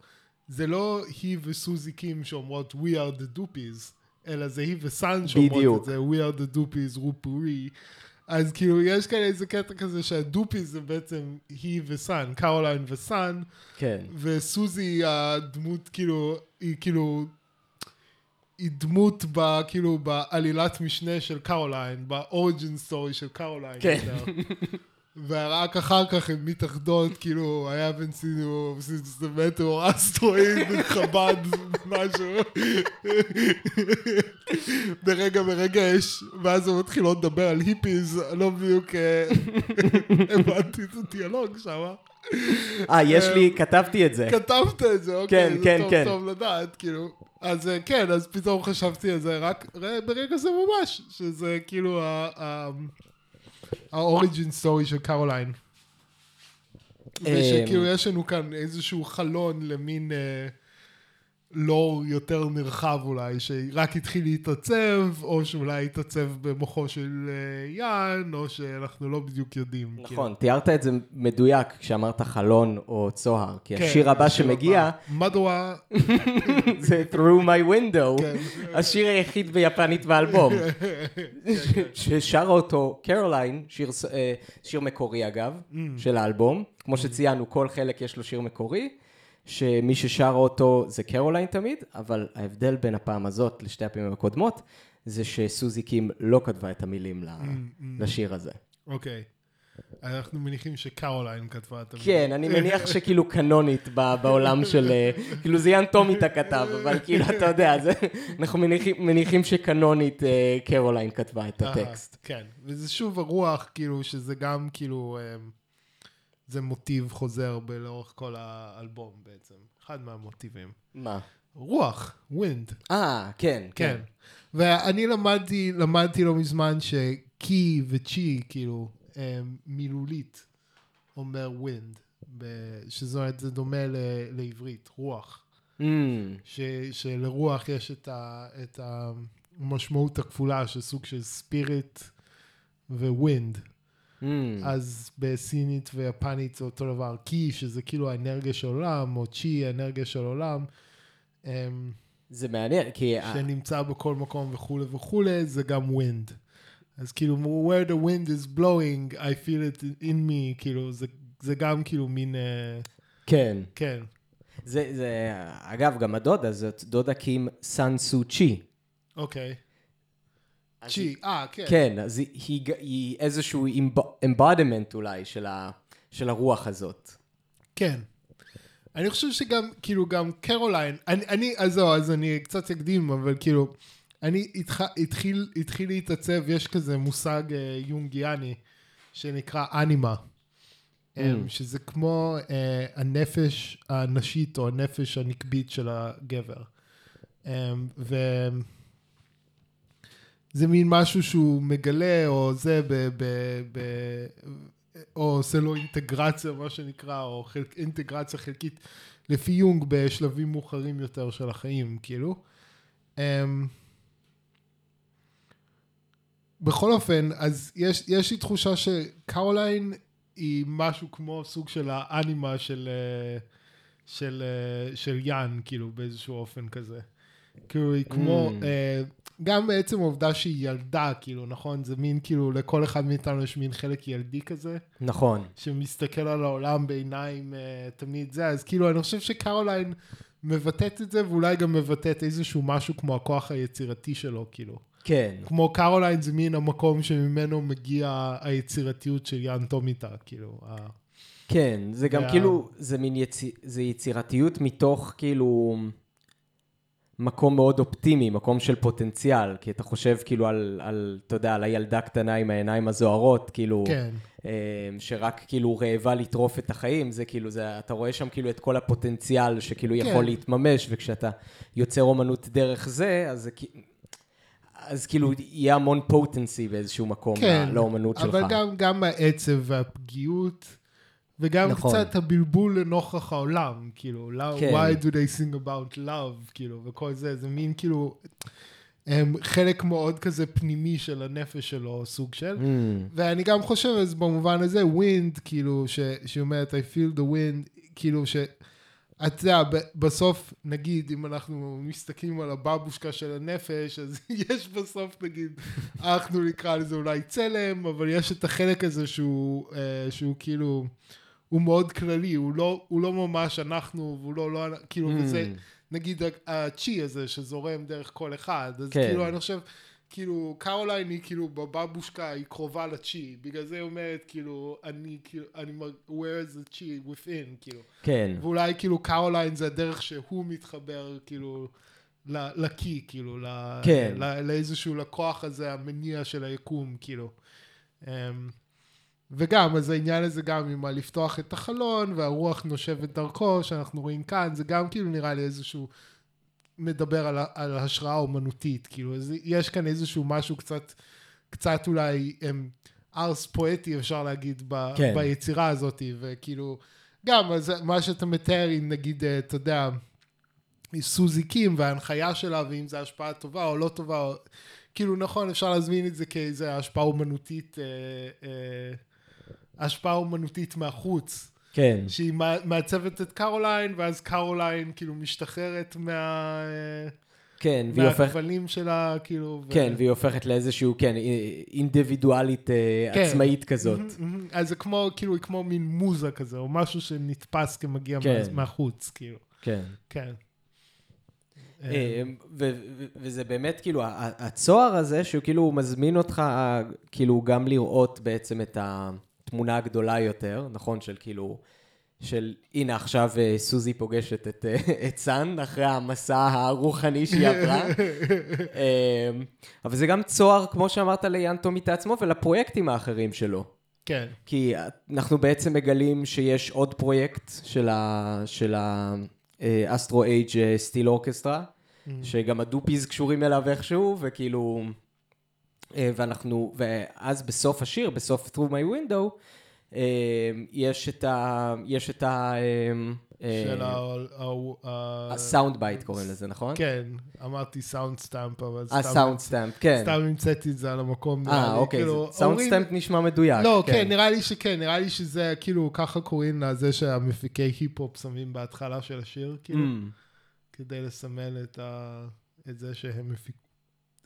זה לא היא וסוזי קים שאומרות We are the Doopees, אלא זה היא וסאן שאומרות בדיוק. את זה We are the Doopees, רופורי. אז כאילו יש כאן איזה קטע כזה שהדופיז זה בעצם היא וסאן, קרוליין וסאן, כן. וסוזי היא הדמות כאילו, היא כאילו, היא דמות ב, כאילו בעלילת משנה של קרוליין, ב origin story של קרוליין. כן. ורק אחר כך הן מתאחדות, כאילו, you since the metal or asteroid, חב"ד, משהו. ברגע מרגש, ואז הן מתחילות לדבר על היפיז, לא בדיוק אה, הבנתי את הדיאלוג שם. אה, יש לי, כתבתי את זה. כתבת את זה, אוקיי, כן, זה כן, כן. טוב לדעת, כאילו. אז אה, כן, אז פתאום חשבתי על זה רק ברגע זה ממש, שזה כאילו ה origin story של קרוליין. ושכאילו אמ. יש לנו כאן איזשהו חלון למין אה, לור יותר נרחב אולי, שרק התחיל להתעצב, או שאולי התעצב במוחו של אה, יאן, או שאנחנו לא בדיוק יודעים. כאילו. נכון, תיארת את זה מדויק כשאמרת חלון או צוהר, כי כן, השיר הבא השיר שמגיע. מדוע... זה Through My Window, כן. השיר היחיד ביפנית באלבום, ששרה אותו קרוליין, שיר אה, שיר מקורי אגב, Mm. של האלבום, כמו שציינו, כל חלק יש לו שיר מקורי, שמי ששרה אותו זה קרוליין תמיד, אבל ההבדל בין הפעם הזאת לשתי הפעמים הקודמות, זה שסוזי קים לא כתבה את המילים ל- Mm, לשיר הזה. אוקיי. אנחנו מניחים שקרוליין כתבה את המילים. כן, אני מניח שכאילו קנונית בעולם של, אה, כאילו זה יאן טומיטה כתב, אבל כאילו, אתה יודע, זה, אנחנו מניחים, מניחים שקנונית אה, קרוליין כתבה את הטקסט. כן, וזה שוב הרוח, כאילו, שזה גם כאילו, אמ, זה מוטיב חוזר לאורך כל האלבום בעצם. אחד מהמוטיבים. מה? רוח, wind, אה, כן, כן. ואני למדתי, למדתי לא מזמן שקי וצ'י, כאילו, מילולית, אומר wind, אומרת, זה דומה ל- לעברית, רוח. Mm, ש, שלרוח יש את, ה, את המשמעות הכפולה של סוג של spirit ו wind. Mm, אז בסינית ויפנית זה אותו דבר. קי, שזה כאילו האנרגיה של עולם, או צ'י, האנרגיה של עולם, אמ, זה מעניין, כי... שנמצא בכל מקום וכולי וכולי, זה גם wind. אז כאילו, where the wind is blowing, I feel it in me, כאילו, זה, זה גם כאילו מין, אה, כן. כן. זה, זה, אגב, גם הדודה, זאת דודה קים סן סו צ'י. אוקיי. אז צ'י, אה, כן. כן, אז היא, היא, היא איזשהו embodiment אולי של, ה, של הרוח הזאת. כן. אני חושב שגם, כאילו, גם קרוליין, אני, אני אז זהו, אז אני קצת אקדים, אבל כאילו, אני התח, התחיל, התחיל להתעצב, יש כזה מושג אה, יונגיאני, שנקרא אנימה, mm. שזה כמו אה, הנפש הנשית, או הנפש הנקבית של הגבר. אה, ו... זה מין משהו שהוא מגלה, או זה, ב, ב, ב, או עושה לו אינטגרציה, מה שנקרא, או חלק, אינטגרציה חלקית, לפי יונג בשלבים מאוחרים יותר של החיים, כאילו. Um, בכל אופן, אז יש, יש לי תחושה שקרוליין היא משהו כמו סוג של האנימה של, אה, של, אה, של יאן, כאילו, באיזשהו אופן כזה. כאילו, היא כמו, Mm. אה, גם בעצם העובדה שהיא ילדה, כאילו, נכון? זה מין, כאילו, לכל אחד מאיתנו יש מין חלק ילדי כזה, נכון. שמסתכל על העולם בעיניים אה, תמיד זה, אז כאילו, אני חושב שקרוליין מבטאת את זה, ואולי גם מבטאת איזשהו משהו כמו הכוח היצירתי שלו, כאילו. כן. כמו קרוליין זה מין המקום שממנו מגיע היצירתיות של יאן טומיטה, כאילו. ה- כן, זה גם וה- כאילו, זה מין יצ... זה יצירתיות מתוך כאילו מקום מאוד אופטימי, מקום של פוטנציאל, כי אתה חושב כאילו על, על אתה יודע, על הילדה קטנה עם העיניים הזוהרות, כאילו, כן, אה, שרק כאילו רעבה לטרוף את החיים, זה כאילו, זה, אתה רואה שם כאילו את כל הפוטנציאל שכאילו כן. יכול להתממש, וכשאתה יוצר אומנות דרך זה, אז זה כאילו... אז כאילו יהיה המון potency באיזשהו מקום כן, לא- לאומנות שלך. אבל גם, גם העצב והפגיעות, וגם נכון. קצת הבלבול לנוכח העולם, כאילו, כן. why do they sing about love, כאילו, וכל זה, זה מין כאילו, הם חלק מאוד כזה פנימי של הנפש שלו, סוג של. Mm, ואני גם חושב, אז במובן הזה, wind, כאילו, שהיא אומרת, I feel the wind, כאילו, ש... אתה יודע, בסוף, נגיד, אם אנחנו מסתכלים על הבבושקה של הנפש, אז יש בסוף, נגיד, אנחנו נקרא לזה אולי צלם, אבל יש את החלק הזה שהוא, אה, שהוא כאילו, הוא מאוד כללי, הוא לא, הוא לא ממש אנחנו, והוא לא, לא, כאילו, Mm. וזה, נגיד, הצ'י הזה שזורם דרך כל אחד, אז כן. כאילו, אני חושב, כאילו, קרוליין היא כאילו בבבושקה, היא קרובה לצ'י, בגלל זה היא אומרת, כאילו, אני, כאילו, אני, where is the chi within, כאילו. כן, ואולי כאילו קרוליין זה הדרך שהוא מתחבר כאילו לקי, כאילו, כן. ל- לאיזשהו לקוח הזה, המניע של היקום, כאילו. אמ, וגם, אז העניין הזה גם עם ה- לפתוח את החלון והרוח נושבת דרכו, שאנחנו רואים כאן, זה גם כאילו נראה לי איזשהו, מדבר על, על השראה אומנותית, כאילו, אז יש כאן איזשהו משהו קצת, קצת אולי אמ, ארס פואטי, אפשר להגיד, ב, כן. ביצירה הזאת, וכאילו, גם, אז מה שאתה מתאר, אם נגיד, אה, אתה יודע, סוזי קים וההנחיה שלה, ואם זו השפעה טובה או לא טובה, או, כאילו, נכון, אפשר להזמין את זה כאיזה השפעה אומנותית, אה, אה, השפעה אומנותית מהחוץ, כן, שהיא מע- מעצבת את קרוליין, ואז קרוליין כאילו משתחררת מה... כן, והיא הופכת... מהכבלים שלה, כאילו... ו- כן, והיא הופכת לאיזשהו, כן, אינדיבידואלית אה, כן. עצמאית כזאת. אז זה כמו, כאילו, היא כמו מין מוזה כזה, או משהו שנתפס כמגיע כן. מה- מהחוץ, כאילו. כן. כן. אה, ו- ו- וזה באמת כאילו, ה- הצוהר הזה, שהוא כאילו מזמין אותך כאילו גם לראות בעצם את התמונה הגדולה יותר, נכון? של כאילו, של הנה עכשיו אה, סוזי פוגשת את, אה, את סאן אחרי המסע הרוחני שהיא עברה. אה, אבל זה גם צוהר, כמו שאמרת, ליאן טומיטה עצמו ולפרויקטים האחרים שלו. כן. כי אנחנו בעצם מגלים שיש עוד פרויקט של ה... של ה... Astro Age Steel Orchestra, שגם הדופיז קשורים אליו איכשהו, וכאילו... אה, ואנחנו... ואז בסוף השיר, בסוף Through My Window, אה, יש את ה... יש את ה... אה, של ה... ה sound bite קוראים לזה, נכון? כן, אמרתי sound stamp, אבל סתם... ה sound stamp, כן. סתם המצאתי את זה על המקום. אה, אוקיי, כאילו, סאונד אומרים- stamp נשמע מדויק. לא, כן, נראה לי שכן, נראה לי שזה כאילו, ככה קוראים לזה שהמפיקי היפ-הופ שמים בהתחלה של השיר, כאילו, Mm, כדי לסמל את זה שהם הפיק-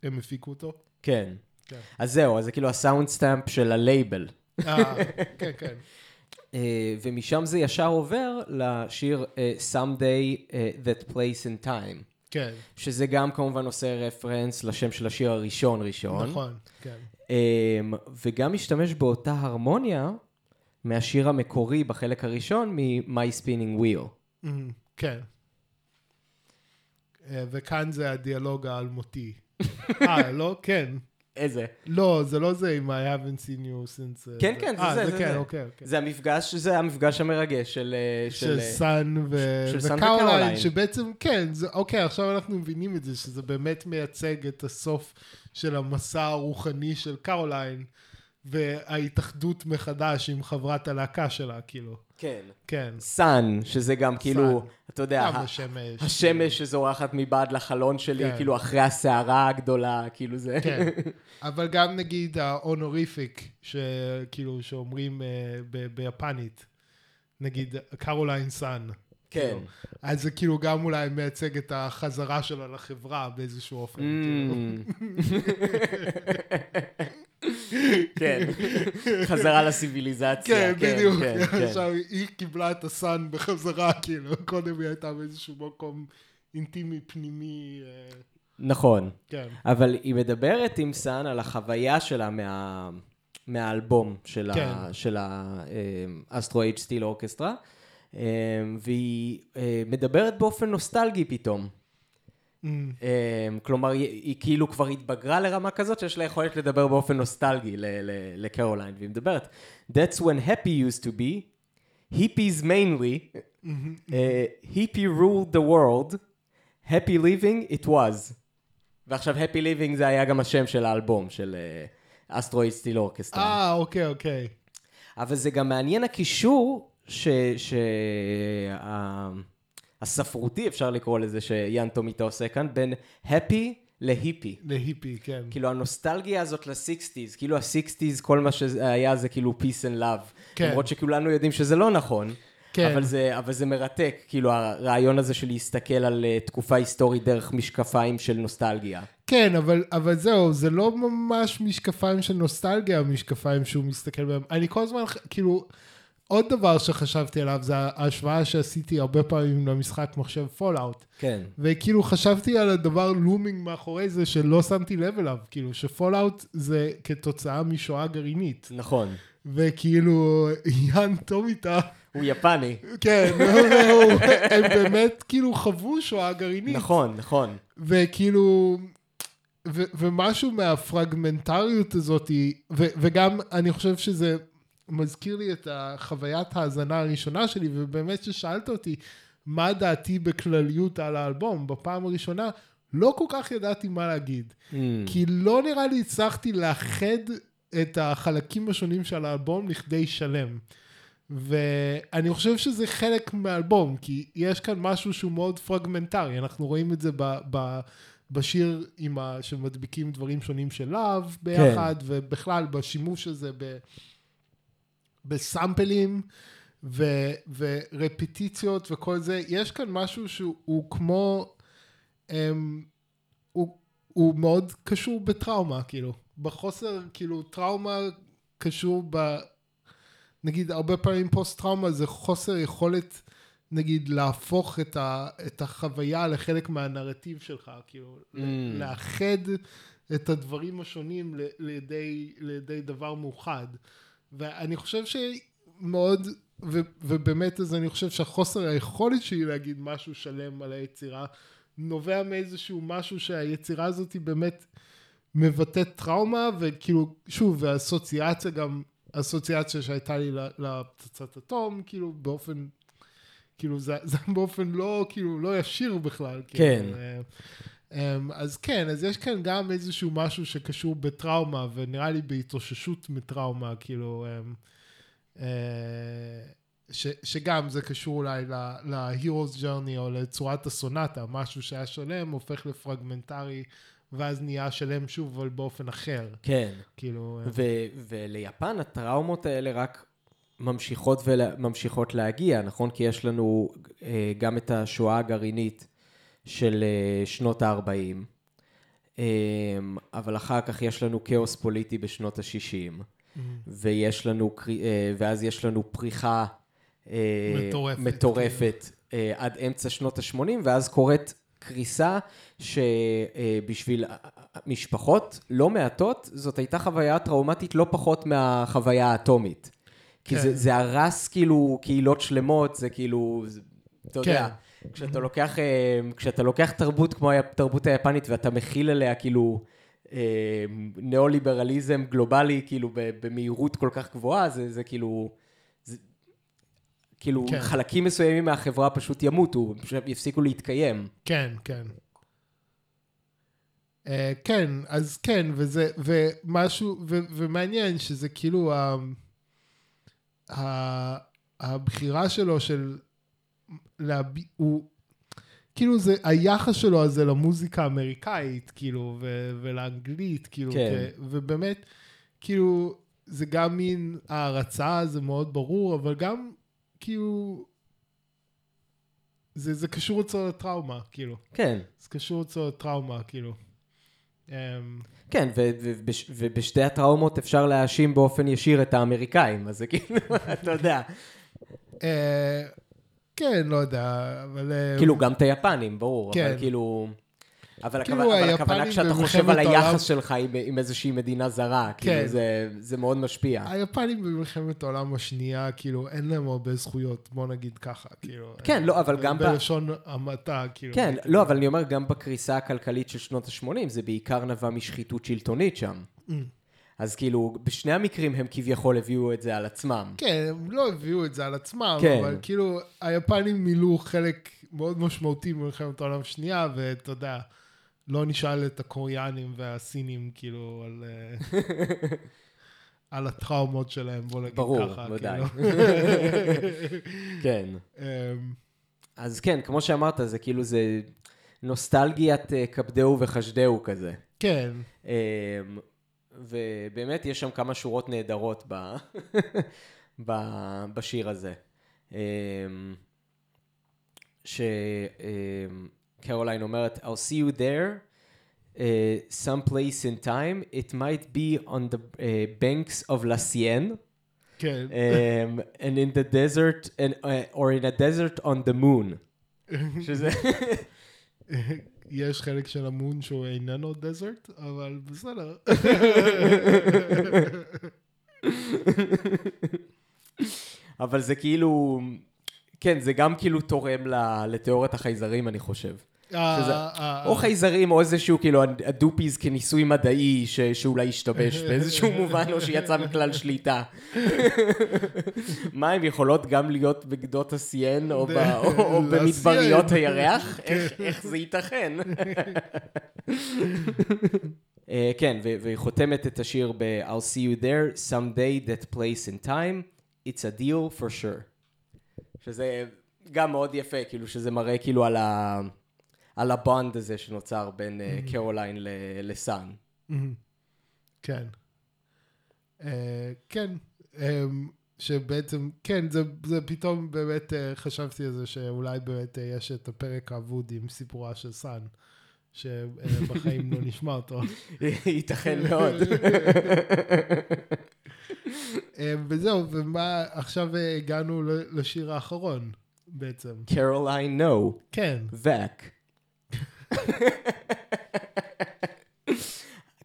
הם הפיקו אותו. כן. כן. אז זהו, אז זה כאילו ה sound stamp של הלייבל. אה, כן, כן. אה, ומשם זה ישר עובר לשיר אה, Someday אה, That Place in Time, כן, שזה גם כמובן עושה רפרנס לשם של השיר הראשון ראשון. נכון, כן. אה, וגם משתמש באותה הרמוניה מהשיר המקורי בחלק הראשון מ-My Spinning Wheel. מהמם, כן. וכאן זה הדיאלוג האלמותי. אה, לא? כן. איזה? לא, זה לא זה עם I haven't seen you since... אה, כן, כן, זה אה, זה, זה כן, זה. אוקיי, אוקיי. זה המפגש, זה המפגש המרגש של... אה, של אה, סאן של סאן וקרוליין. שבעצם, כן, זה, אוקיי, עכשיו אנחנו מבינים את זה, שזה באמת מייצג את הסוף של המסע הרוחני של קרוליין, וההתאחדות מחדש עם חברת הלהקה שלה, כאילו. כן. כן. סאן, שזה גם כאילו, סאן. אתה יודע, גם ה- השמש. השמש שזורחת מבעד לחלון שלי, כן. כאילו אחרי הסערה הגדולה, כאילו זה... כן. אבל גם נגיד ה honorific, שכאילו, שאומרים אה, ב- ביפנית, נגיד קרוליין סאן. כן. כאילו. אז זה כאילו גם אולי מייצג את החזרה שלה לחברה באיזשהו אופן. כאילו. כן, חזרה לסיביליזציה. כן, בדיוק. כן, כן. עכשיו היא קיבלה את הסאן בחזרה, כאילו, קודם היא הייתה באיזשהו מקום אינטימי פנימי, אה, נכון, כן. אבל היא מדברת עם סאן על החוויה שלה מה... מהאלבום של כן. ה- של האסטרו אייג' סטיל אורקסטרה, והיא אה, מדברת באופן נוסטלגי פתאום. Mm, כלומר, היא, היא כאילו כבר התבגרה לרמה כזאת שיש לה יכולת לדבר באופן נוסטלגי לקרוליין, והיא מדברת, That's when happy used to be, hippies mainly, uh, hippie ruled the world, happy living it was. ועכשיו happy living זה היה גם השם של האלבום, של Astro Age Steel Orchestra. אה, אוקיי, אוקיי. אבל זה גם מעניין הקישור ש... ש... ה- הספרותי, אפשר לקרוא לזה, שיאן טומיטה עושה כאן, בין happy להיפי. להיפי, כן. כאילו הנוסטלגיה הזאת ל sixties, כאילו ה sixties, כל מה שהיה זה כאילו peace and love. כן. למרות שכולנו יודעים שזה לא נכון, כן. אבל זה, אבל זה מרתק, כאילו הרעיון הזה של להסתכל על uh, תקופה היסטורית דרך משקפיים של נוסטלגיה. כן, אבל, אבל זהו, זה לא ממש משקפיים של נוסטלגיה, המשקפיים שהוא מסתכל בהם. אני כל הזמן, כאילו, עוד דבר שחשבתי עליו זה ההשוואה שעשיתי הרבה פעמים למשחק מחשב Fallout. כן. וכאילו חשבתי על הדבר looming מאחורי זה שלא שמתי לב אליו, כאילו ש Fallout זה כתוצאה משואה גרעינית. נכון. וכאילו, יאן טומיטה, הוא יפני. כן, הם באמת כאילו חוו שואה גרעינית. נכון, נכון. וכאילו, ו, ומשהו מהפרגמנטריות הזאת, ו, וגם אני חושב שזה מזכיר לי את החוויית ההאזנה הראשונה שלי, ובאמת ששאלת אותי מה דעתי בכלליות על האלבום, בפעם הראשונה לא כל כך ידעתי מה להגיד. Mm. כי לא נראה לי הצלחתי לאחד את החלקים השונים של האלבום לכדי שלם. ואני חושב שזה חלק מהאלבום, כי יש כאן משהו שהוא מאוד פרגמנטרי, אנחנו רואים את זה ב, ב, בשיר עם ה, שמדביקים דברים שונים של להב ביחד, כן. ובכלל בשימוש הזה ב, בסאמפלים ו, ורפיטיציות וכל זה, יש כאן משהו שהוא הוא כמו, הם, הוא, הוא מאוד קשור בטראומה, כאילו, בחוסר, כאילו, טראומה קשור ב... נגיד, הרבה פעמים פוסט-טראומה זה חוסר יכולת, נגיד, להפוך את, ה, את החוויה לחלק מהנרטיב שלך, כאילו, mm. לאחד את הדברים השונים לידי, לידי דבר מאוחד. ואני חושב שמאוד, ו, ובאמת, אז אני חושב שהחוסר היכולת שלי להגיד משהו שלם על היצירה, נובע מאיזשהו משהו שהיצירה הזאת היא באמת מבטאת טראומה, וכאילו, שוב, והאסוציאציה גם, אסוציאציה שהייתה לי לפצצת אטום, כאילו, באופן, כאילו, זה, זה באופן לא, כאילו, לא ישיר בכלל. כן. כאילו, אז כן, אז יש כאן גם איזשהו משהו שקשור בטראומה, ונראה לי בהתאוששות מטראומה, כאילו, ש, שגם זה קשור אולי ל-Hero's Journey או לצורת הסונטה, משהו שהיה שלם הופך לפרגמנטרי, ואז נהיה שלם שוב, אבל באופן אחר. כן. כאילו... ו- וליפן הטראומות האלה רק ממשיכות וממשיכות להגיע, נכון? כי יש לנו אה, גם את השואה הגרעינית של אה, שנות ה-40, אה, אבל אחר כך יש לנו כאוס פוליטי בשנות ה-60, mm-hmm. ויש לנו, אה, ואז יש לנו פריחה אה, מטורפת, מטורפת אה, עד אמצע שנות ה-80, ואז קורית קריסה שבשביל משפחות לא מעטות, זאת הייתה חוויה טראומטית לא פחות מהחוויה האטומית. כי כן. זה, זה הרס כאילו קהילות שלמות, זה כאילו, אתה כן. יודע, כשאתה לוקח, אה, כשאתה לוקח תרבות כמו התרבות היפנית ואתה מכיל עליה כאילו אה, ניאו-ליברליזם גלובלי, כאילו במהירות כל כך גבוהה, זה, זה כאילו... זה, כאילו, כן. חלקים מסוימים מהחברה פשוט ימותו, פשוט יפסיקו להתקיים. כן, כן. Uh, כן, אז כן, וזה, ומשהו, ו, ומעניין שזה כאילו ה, ה, הבחירה שלו של, להב... הוא, כאילו זה, היחס שלו הזה למוזיקה האמריקאית, כאילו, ו, ולאנגלית, כאילו, כן. כ, ובאמת, כאילו, זה גם מין הערצה, זה מאוד ברור, אבל גם, כאילו, זה, זה קשור אצלו לטראומה, כאילו. כן. זה קשור אצלו לטראומה, כאילו. Um, כן, ו- ובש- ובשתי הטראומות אפשר להאשים באופן ישיר את האמריקאים, אז זה כאילו, אתה יודע. כן, לא יודע, אבל... Uh, כאילו, גם את היפנים, ברור, כן. אבל כאילו... אבל כאילו, הכוונה, אבל הכוונה כשאתה חושב על העולם- היחס שלך עם, עם איזושהי מדינה זרה, כן. כאילו זה, זה מאוד משפיע. היפנים במלחמת העולם השנייה, כאילו, אין להם הרבה זכויות, בוא נגיד ככה, כאילו. כן, אה, לא, אבל גם ב- בלשון המעטה, כאילו. כן, לא, אבל אני אומר, גם בקריסה הכלכלית של שנות ה-80, זה בעיקר נבע משחיתות שלטונית שם. Mm. אז כאילו, בשני המקרים הם כביכול הביאו את זה על עצמם. כן, הם לא הביאו את זה על עצמם, כן. אבל כאילו, היפנים מילאו חלק מאוד משמעותי במלחמת העולם השנייה, ואתה יודע, לא נשאל את הקוריאנים והסינים, כאילו, על... אה, על הטראומות שלהם, בוא נגיד ברור, ככה. ודאי. כאילו. כן. אמ, אז כן, כמו שאמרת, זה כאילו זה נוסטלגיית אה, כבדהו וחשדהו כזה. כן, אמ, ובאמת יש שם כמה שורות נהדרות ב... ב... בשיר הזה. שקרוליין אומרת, I'll see you there. Uh, someplace in time, it might be on the uh, banks of La Sienne, כן. um, and in the desert, and, uh, or in a desert on the moon. שזה... יש חלק של המון שהוא איננו דזרט, אבל בסדר. אבל זה כאילו, כן, זה גם כאילו תורם לתיאוריית החייזרים, אני חושב. אה, אה, או חייזרים, או איזשהו, כאילו, הדופיז כניסוי מדעי שאולי השתבש באיזשהו מובן, או שיצא מכלל שליטה. מה, הן יכולות גם להיות בגדות הסיין, או. במדבריות הירח? איך- זה ייתכן? אה, כן, והיא חותמת את השיר ב- I'll see you there, someday that place in time, it's a deal for sure. שזה גם מאוד יפה, כאילו, שזה מראה כאילו על ה... על הבונד הזה שנוצר בין אה, קרוליין ל- לסאן. כן. אה, כן. אמ, שבעצם, כן, זה, זה פתאום באמת אה, חשבתי על זה שאולי באמת אה, יש את הפרק האבוד עם סיפורה של סאן, שבחיים לא נשמע אותו. ייתכן מאוד. אה, וזהו, ומה, עכשיו הגענו לשיר האחרון בעצם. קרוליין נו, כן, וק.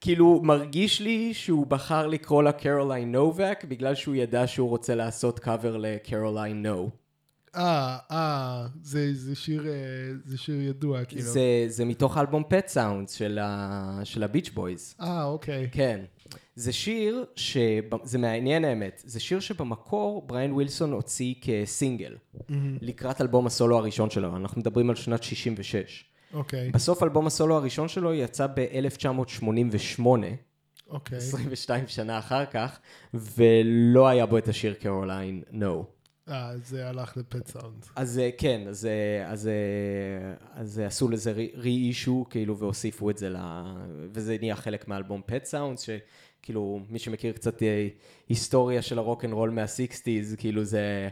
כאילו, מרגיש לי שהוא בחר לקרוא לה קרוליין נובק בגלל שהוא ידע שהוא רוצה לעשות קאבר ל Caroline No. אה, אה, זה, זה שיר, אה, זה שיר ידוע, כאילו. זה, זה מתוך אלבום Pet Sounds של, ה, של ה Beach Boys. אה, אוקיי. כן. זה שיר, ש... זה מעניין האמת, זה שיר שבמקור בריאן ווילסון הוציא כסינגל, לקראת אלבום הסולו הראשון שלו, אנחנו מדברים על שנת 66. אוקיי, בסוף אלבום הסולו הראשון שלו יצא ב-1988, אוקיי. 22 שנה אחר כך, ולא היה בו את השיר קרוליין נו. אה, זה הלך לפט סאונד. אז אה, כן, אז, אה, אז, אה, אז עשו לזה reissue, כאילו, והוסיפו את זה ל... וזה נהיה חלק מהאלבום Pet Sounds, שכאילו, מי שמכיר קצת היסטוריה של הרוק אנד רול מה-60's, כאילו זה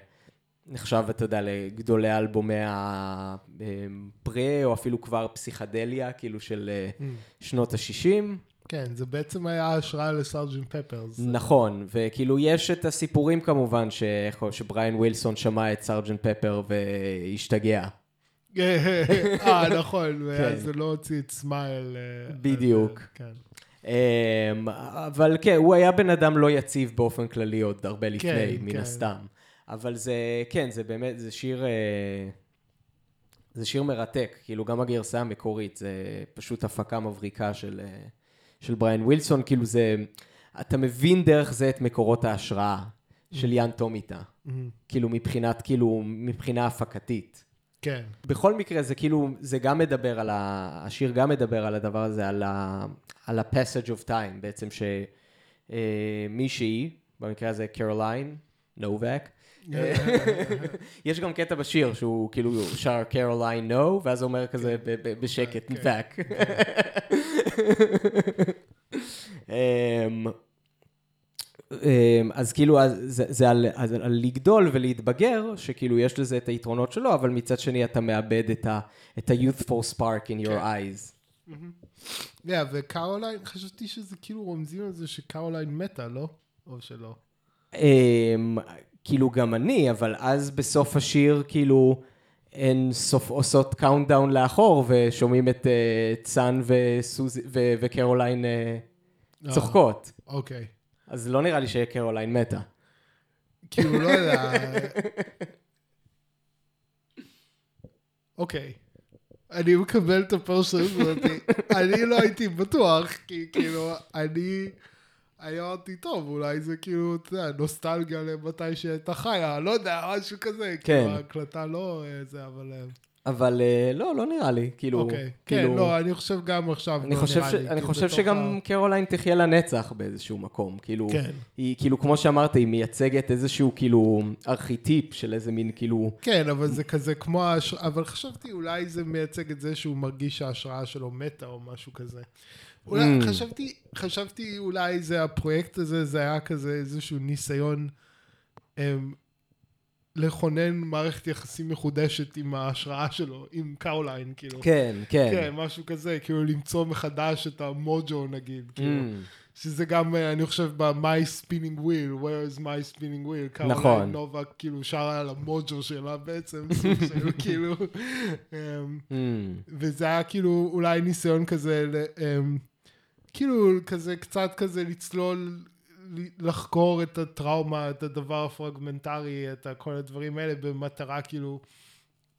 נחשב, אתה יודע, לגדולי אלבומי הפרה, או אפילו כבר פסיכדליה, כאילו, של אה, שנות ה-60. כן, זה בעצם היה השראה ל Sergeant Pepper's. נכון, וכאילו יש את הסיפורים כמובן, ש... שבריאן ווילסון שמע את Sergeant Pepper והשתגע. אה, נכון, ואז זה לא הוציא את Smile. אה, בדיוק. אה, כן. אמ, אבל כן, הוא היה בן אדם לא יציב באופן כללי עוד הרבה לפני, כן, מן כן. הסתם. אבל זה, כן, זה באמת, זה שיר, אה, זה שיר מרתק, כאילו גם הגרסה המקורית, זה פשוט הפקה מבריקה של, אה, של בריאן ווילסון, כאילו זה, אתה מבין דרך זה את מקורות ההשראה של יאן טומיטה, כאילו מבחינת, כאילו, מבחינה הפקתית. כן. בכל מקרה, זה כאילו, זה גם מדבר על ה... השיר גם מדבר על הדבר הזה, על ה... על ה-passage of time, בעצם שמישהי, במקרה הזה קרוליין, נובק, יש גם קטע בשיר שהוא כאילו שר Caroline No, ואז הוא אומר כזה ב- בשקט, כן. back. אמ, אמ, אז כאילו, זה, זה על, לגדול ולהתבגר, שכאילו יש לזה את היתרונות שלו, אבל מצד שני אתה מאבד את ה- את ה-youthful spark in your כן. eyes. Yeah, וקרוליין, חשבתי שזה כאילו רומזים על זה שקרוליין מתה, לא? או שלא. כאילו גם אני, אבל אז בסוף השיר, כאילו, הן סוף עושות countdown לאחור, ושומעים את אה, צאן וסוזי- ו- וקרוליין אה. צוחקות. אוקיי. אז לא נראה לי שקרוליין מתה. כאילו, לא יודע. אוקיי. אני מקבל את הפרשנות הזאת. אני לא הייתי בטוח, כי כאילו, אני... אני אמרתי, טוב, אולי זה כאילו, אתה יודע, נוסטלגיה למתי שהייתה חיה, לא יודע, משהו כזה. כן. כאילו, ההקלטה לא אה, זה, אבל... אה, אבל אה, לא, לא נראה לי. כאילו, אוקיי. כן, כאילו, לא, אני חושב גם עכשיו, אני לא חושב, נראה ש... לי, אני כי חושב שגם ה- קרוליין תחיה לנצח באיזשהו מקום. כאילו, כן. היא, כאילו, כמו שאמרת, היא מייצגת איזשהו, כאילו, ארכיטיפ של איזה מין, כאילו, כן, אבל זה כזה כמו ההשראה, אבל חשבתי אולי זה מייצג את זה שהוא מרגיש שההשראה שלו מתה או משהו כזה. אולי, Mm. חשבתי, חשבתי אולי זה הפרויקט הזה, זה היה כזה איזשהו ניסיון אמ, לכונן מערכת יחסים מחודשת עם ההשראה שלו, עם קרוליין, כאילו. כן, כן. כן, משהו כזה, כאילו למצוא מחדש את המוג'ו נגיד, כאילו. Mm. שזה גם, אה, אני חושב, ב-My Spinning Wheel, Where is my Spinning Wheel, נכון. קרוליין נובה כאילו שרה על המוג'ו שלה בעצם, סוג של כאילו, אמ, Mm. וזה היה כאילו אולי ניסיון כזה, אמ, כאילו כזה קצת כזה לצלול, לחקור את הטראומה, את הדבר הפרגמנטרי, את כל הדברים האלה, במטרה כאילו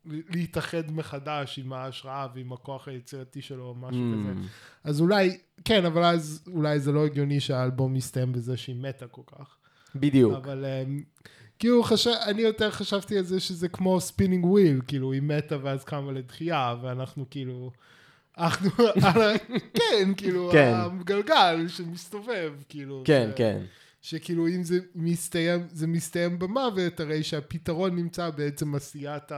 להתאחד מחדש עם ההשראה ועם הכוח היצירתי שלו, או משהו Mm. כזה. אז אולי, כן, אבל אז אולי זה לא הגיוני שהאלבום יסתיים בזה שהיא מתה כל כך. בדיוק. אבל אמ, כאילו, חשב, אני יותר חשבתי על זה שזה כמו spinning wheel, כאילו, היא מתה ואז קמה לתחייה, ואנחנו כאילו... אנחנו, על כן, כאילו, כן. הגלגל שמסתובב, כאילו. כן, ש- כן. שכאילו אם זה מסתיים, זה מסתיים במוות, הרי שהפתרון נמצא בעצם עשיית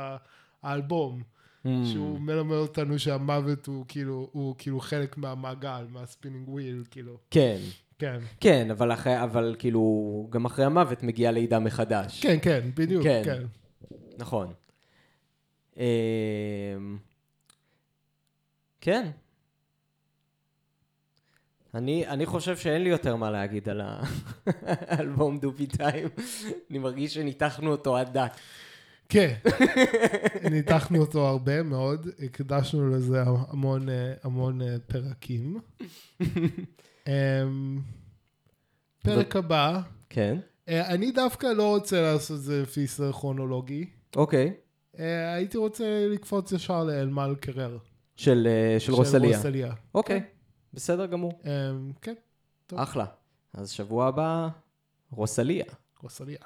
האלבום. Mm. שהוא מלמד אותנו שהמוות הוא כאילו, הוא כאילו חלק מהמעגל, מה spinning wheel, כאילו. כן. כן. כן, אבל אחרי, אבל כאילו, גם אחרי המוות מגיע לידה מחדש. כן, כן, בדיוק, כן. כן. נכון. כן. אני, אני חושב שאין לי יותר מה להגיד על האלבום דופי טיים. אני מרגיש שניתחנו אותו עד דק. כן, ניתחנו אותו הרבה מאוד, הקדשנו לזה המון, אה, המון אה, פרקים. אמ, פרק הבא, כן. אה, אני דווקא לא רוצה לעשות את זה לפי סדר כרונולוגי. אוקיי. אה, הייתי רוצה לקפוץ ישר לאלמל קרר. של, אה, של רוסליה. רוסליה. אוקיי. בסדר גמור. אמ, כן, טוב. אחלה. אז שבוע הבא, רוסליה. רוסליה.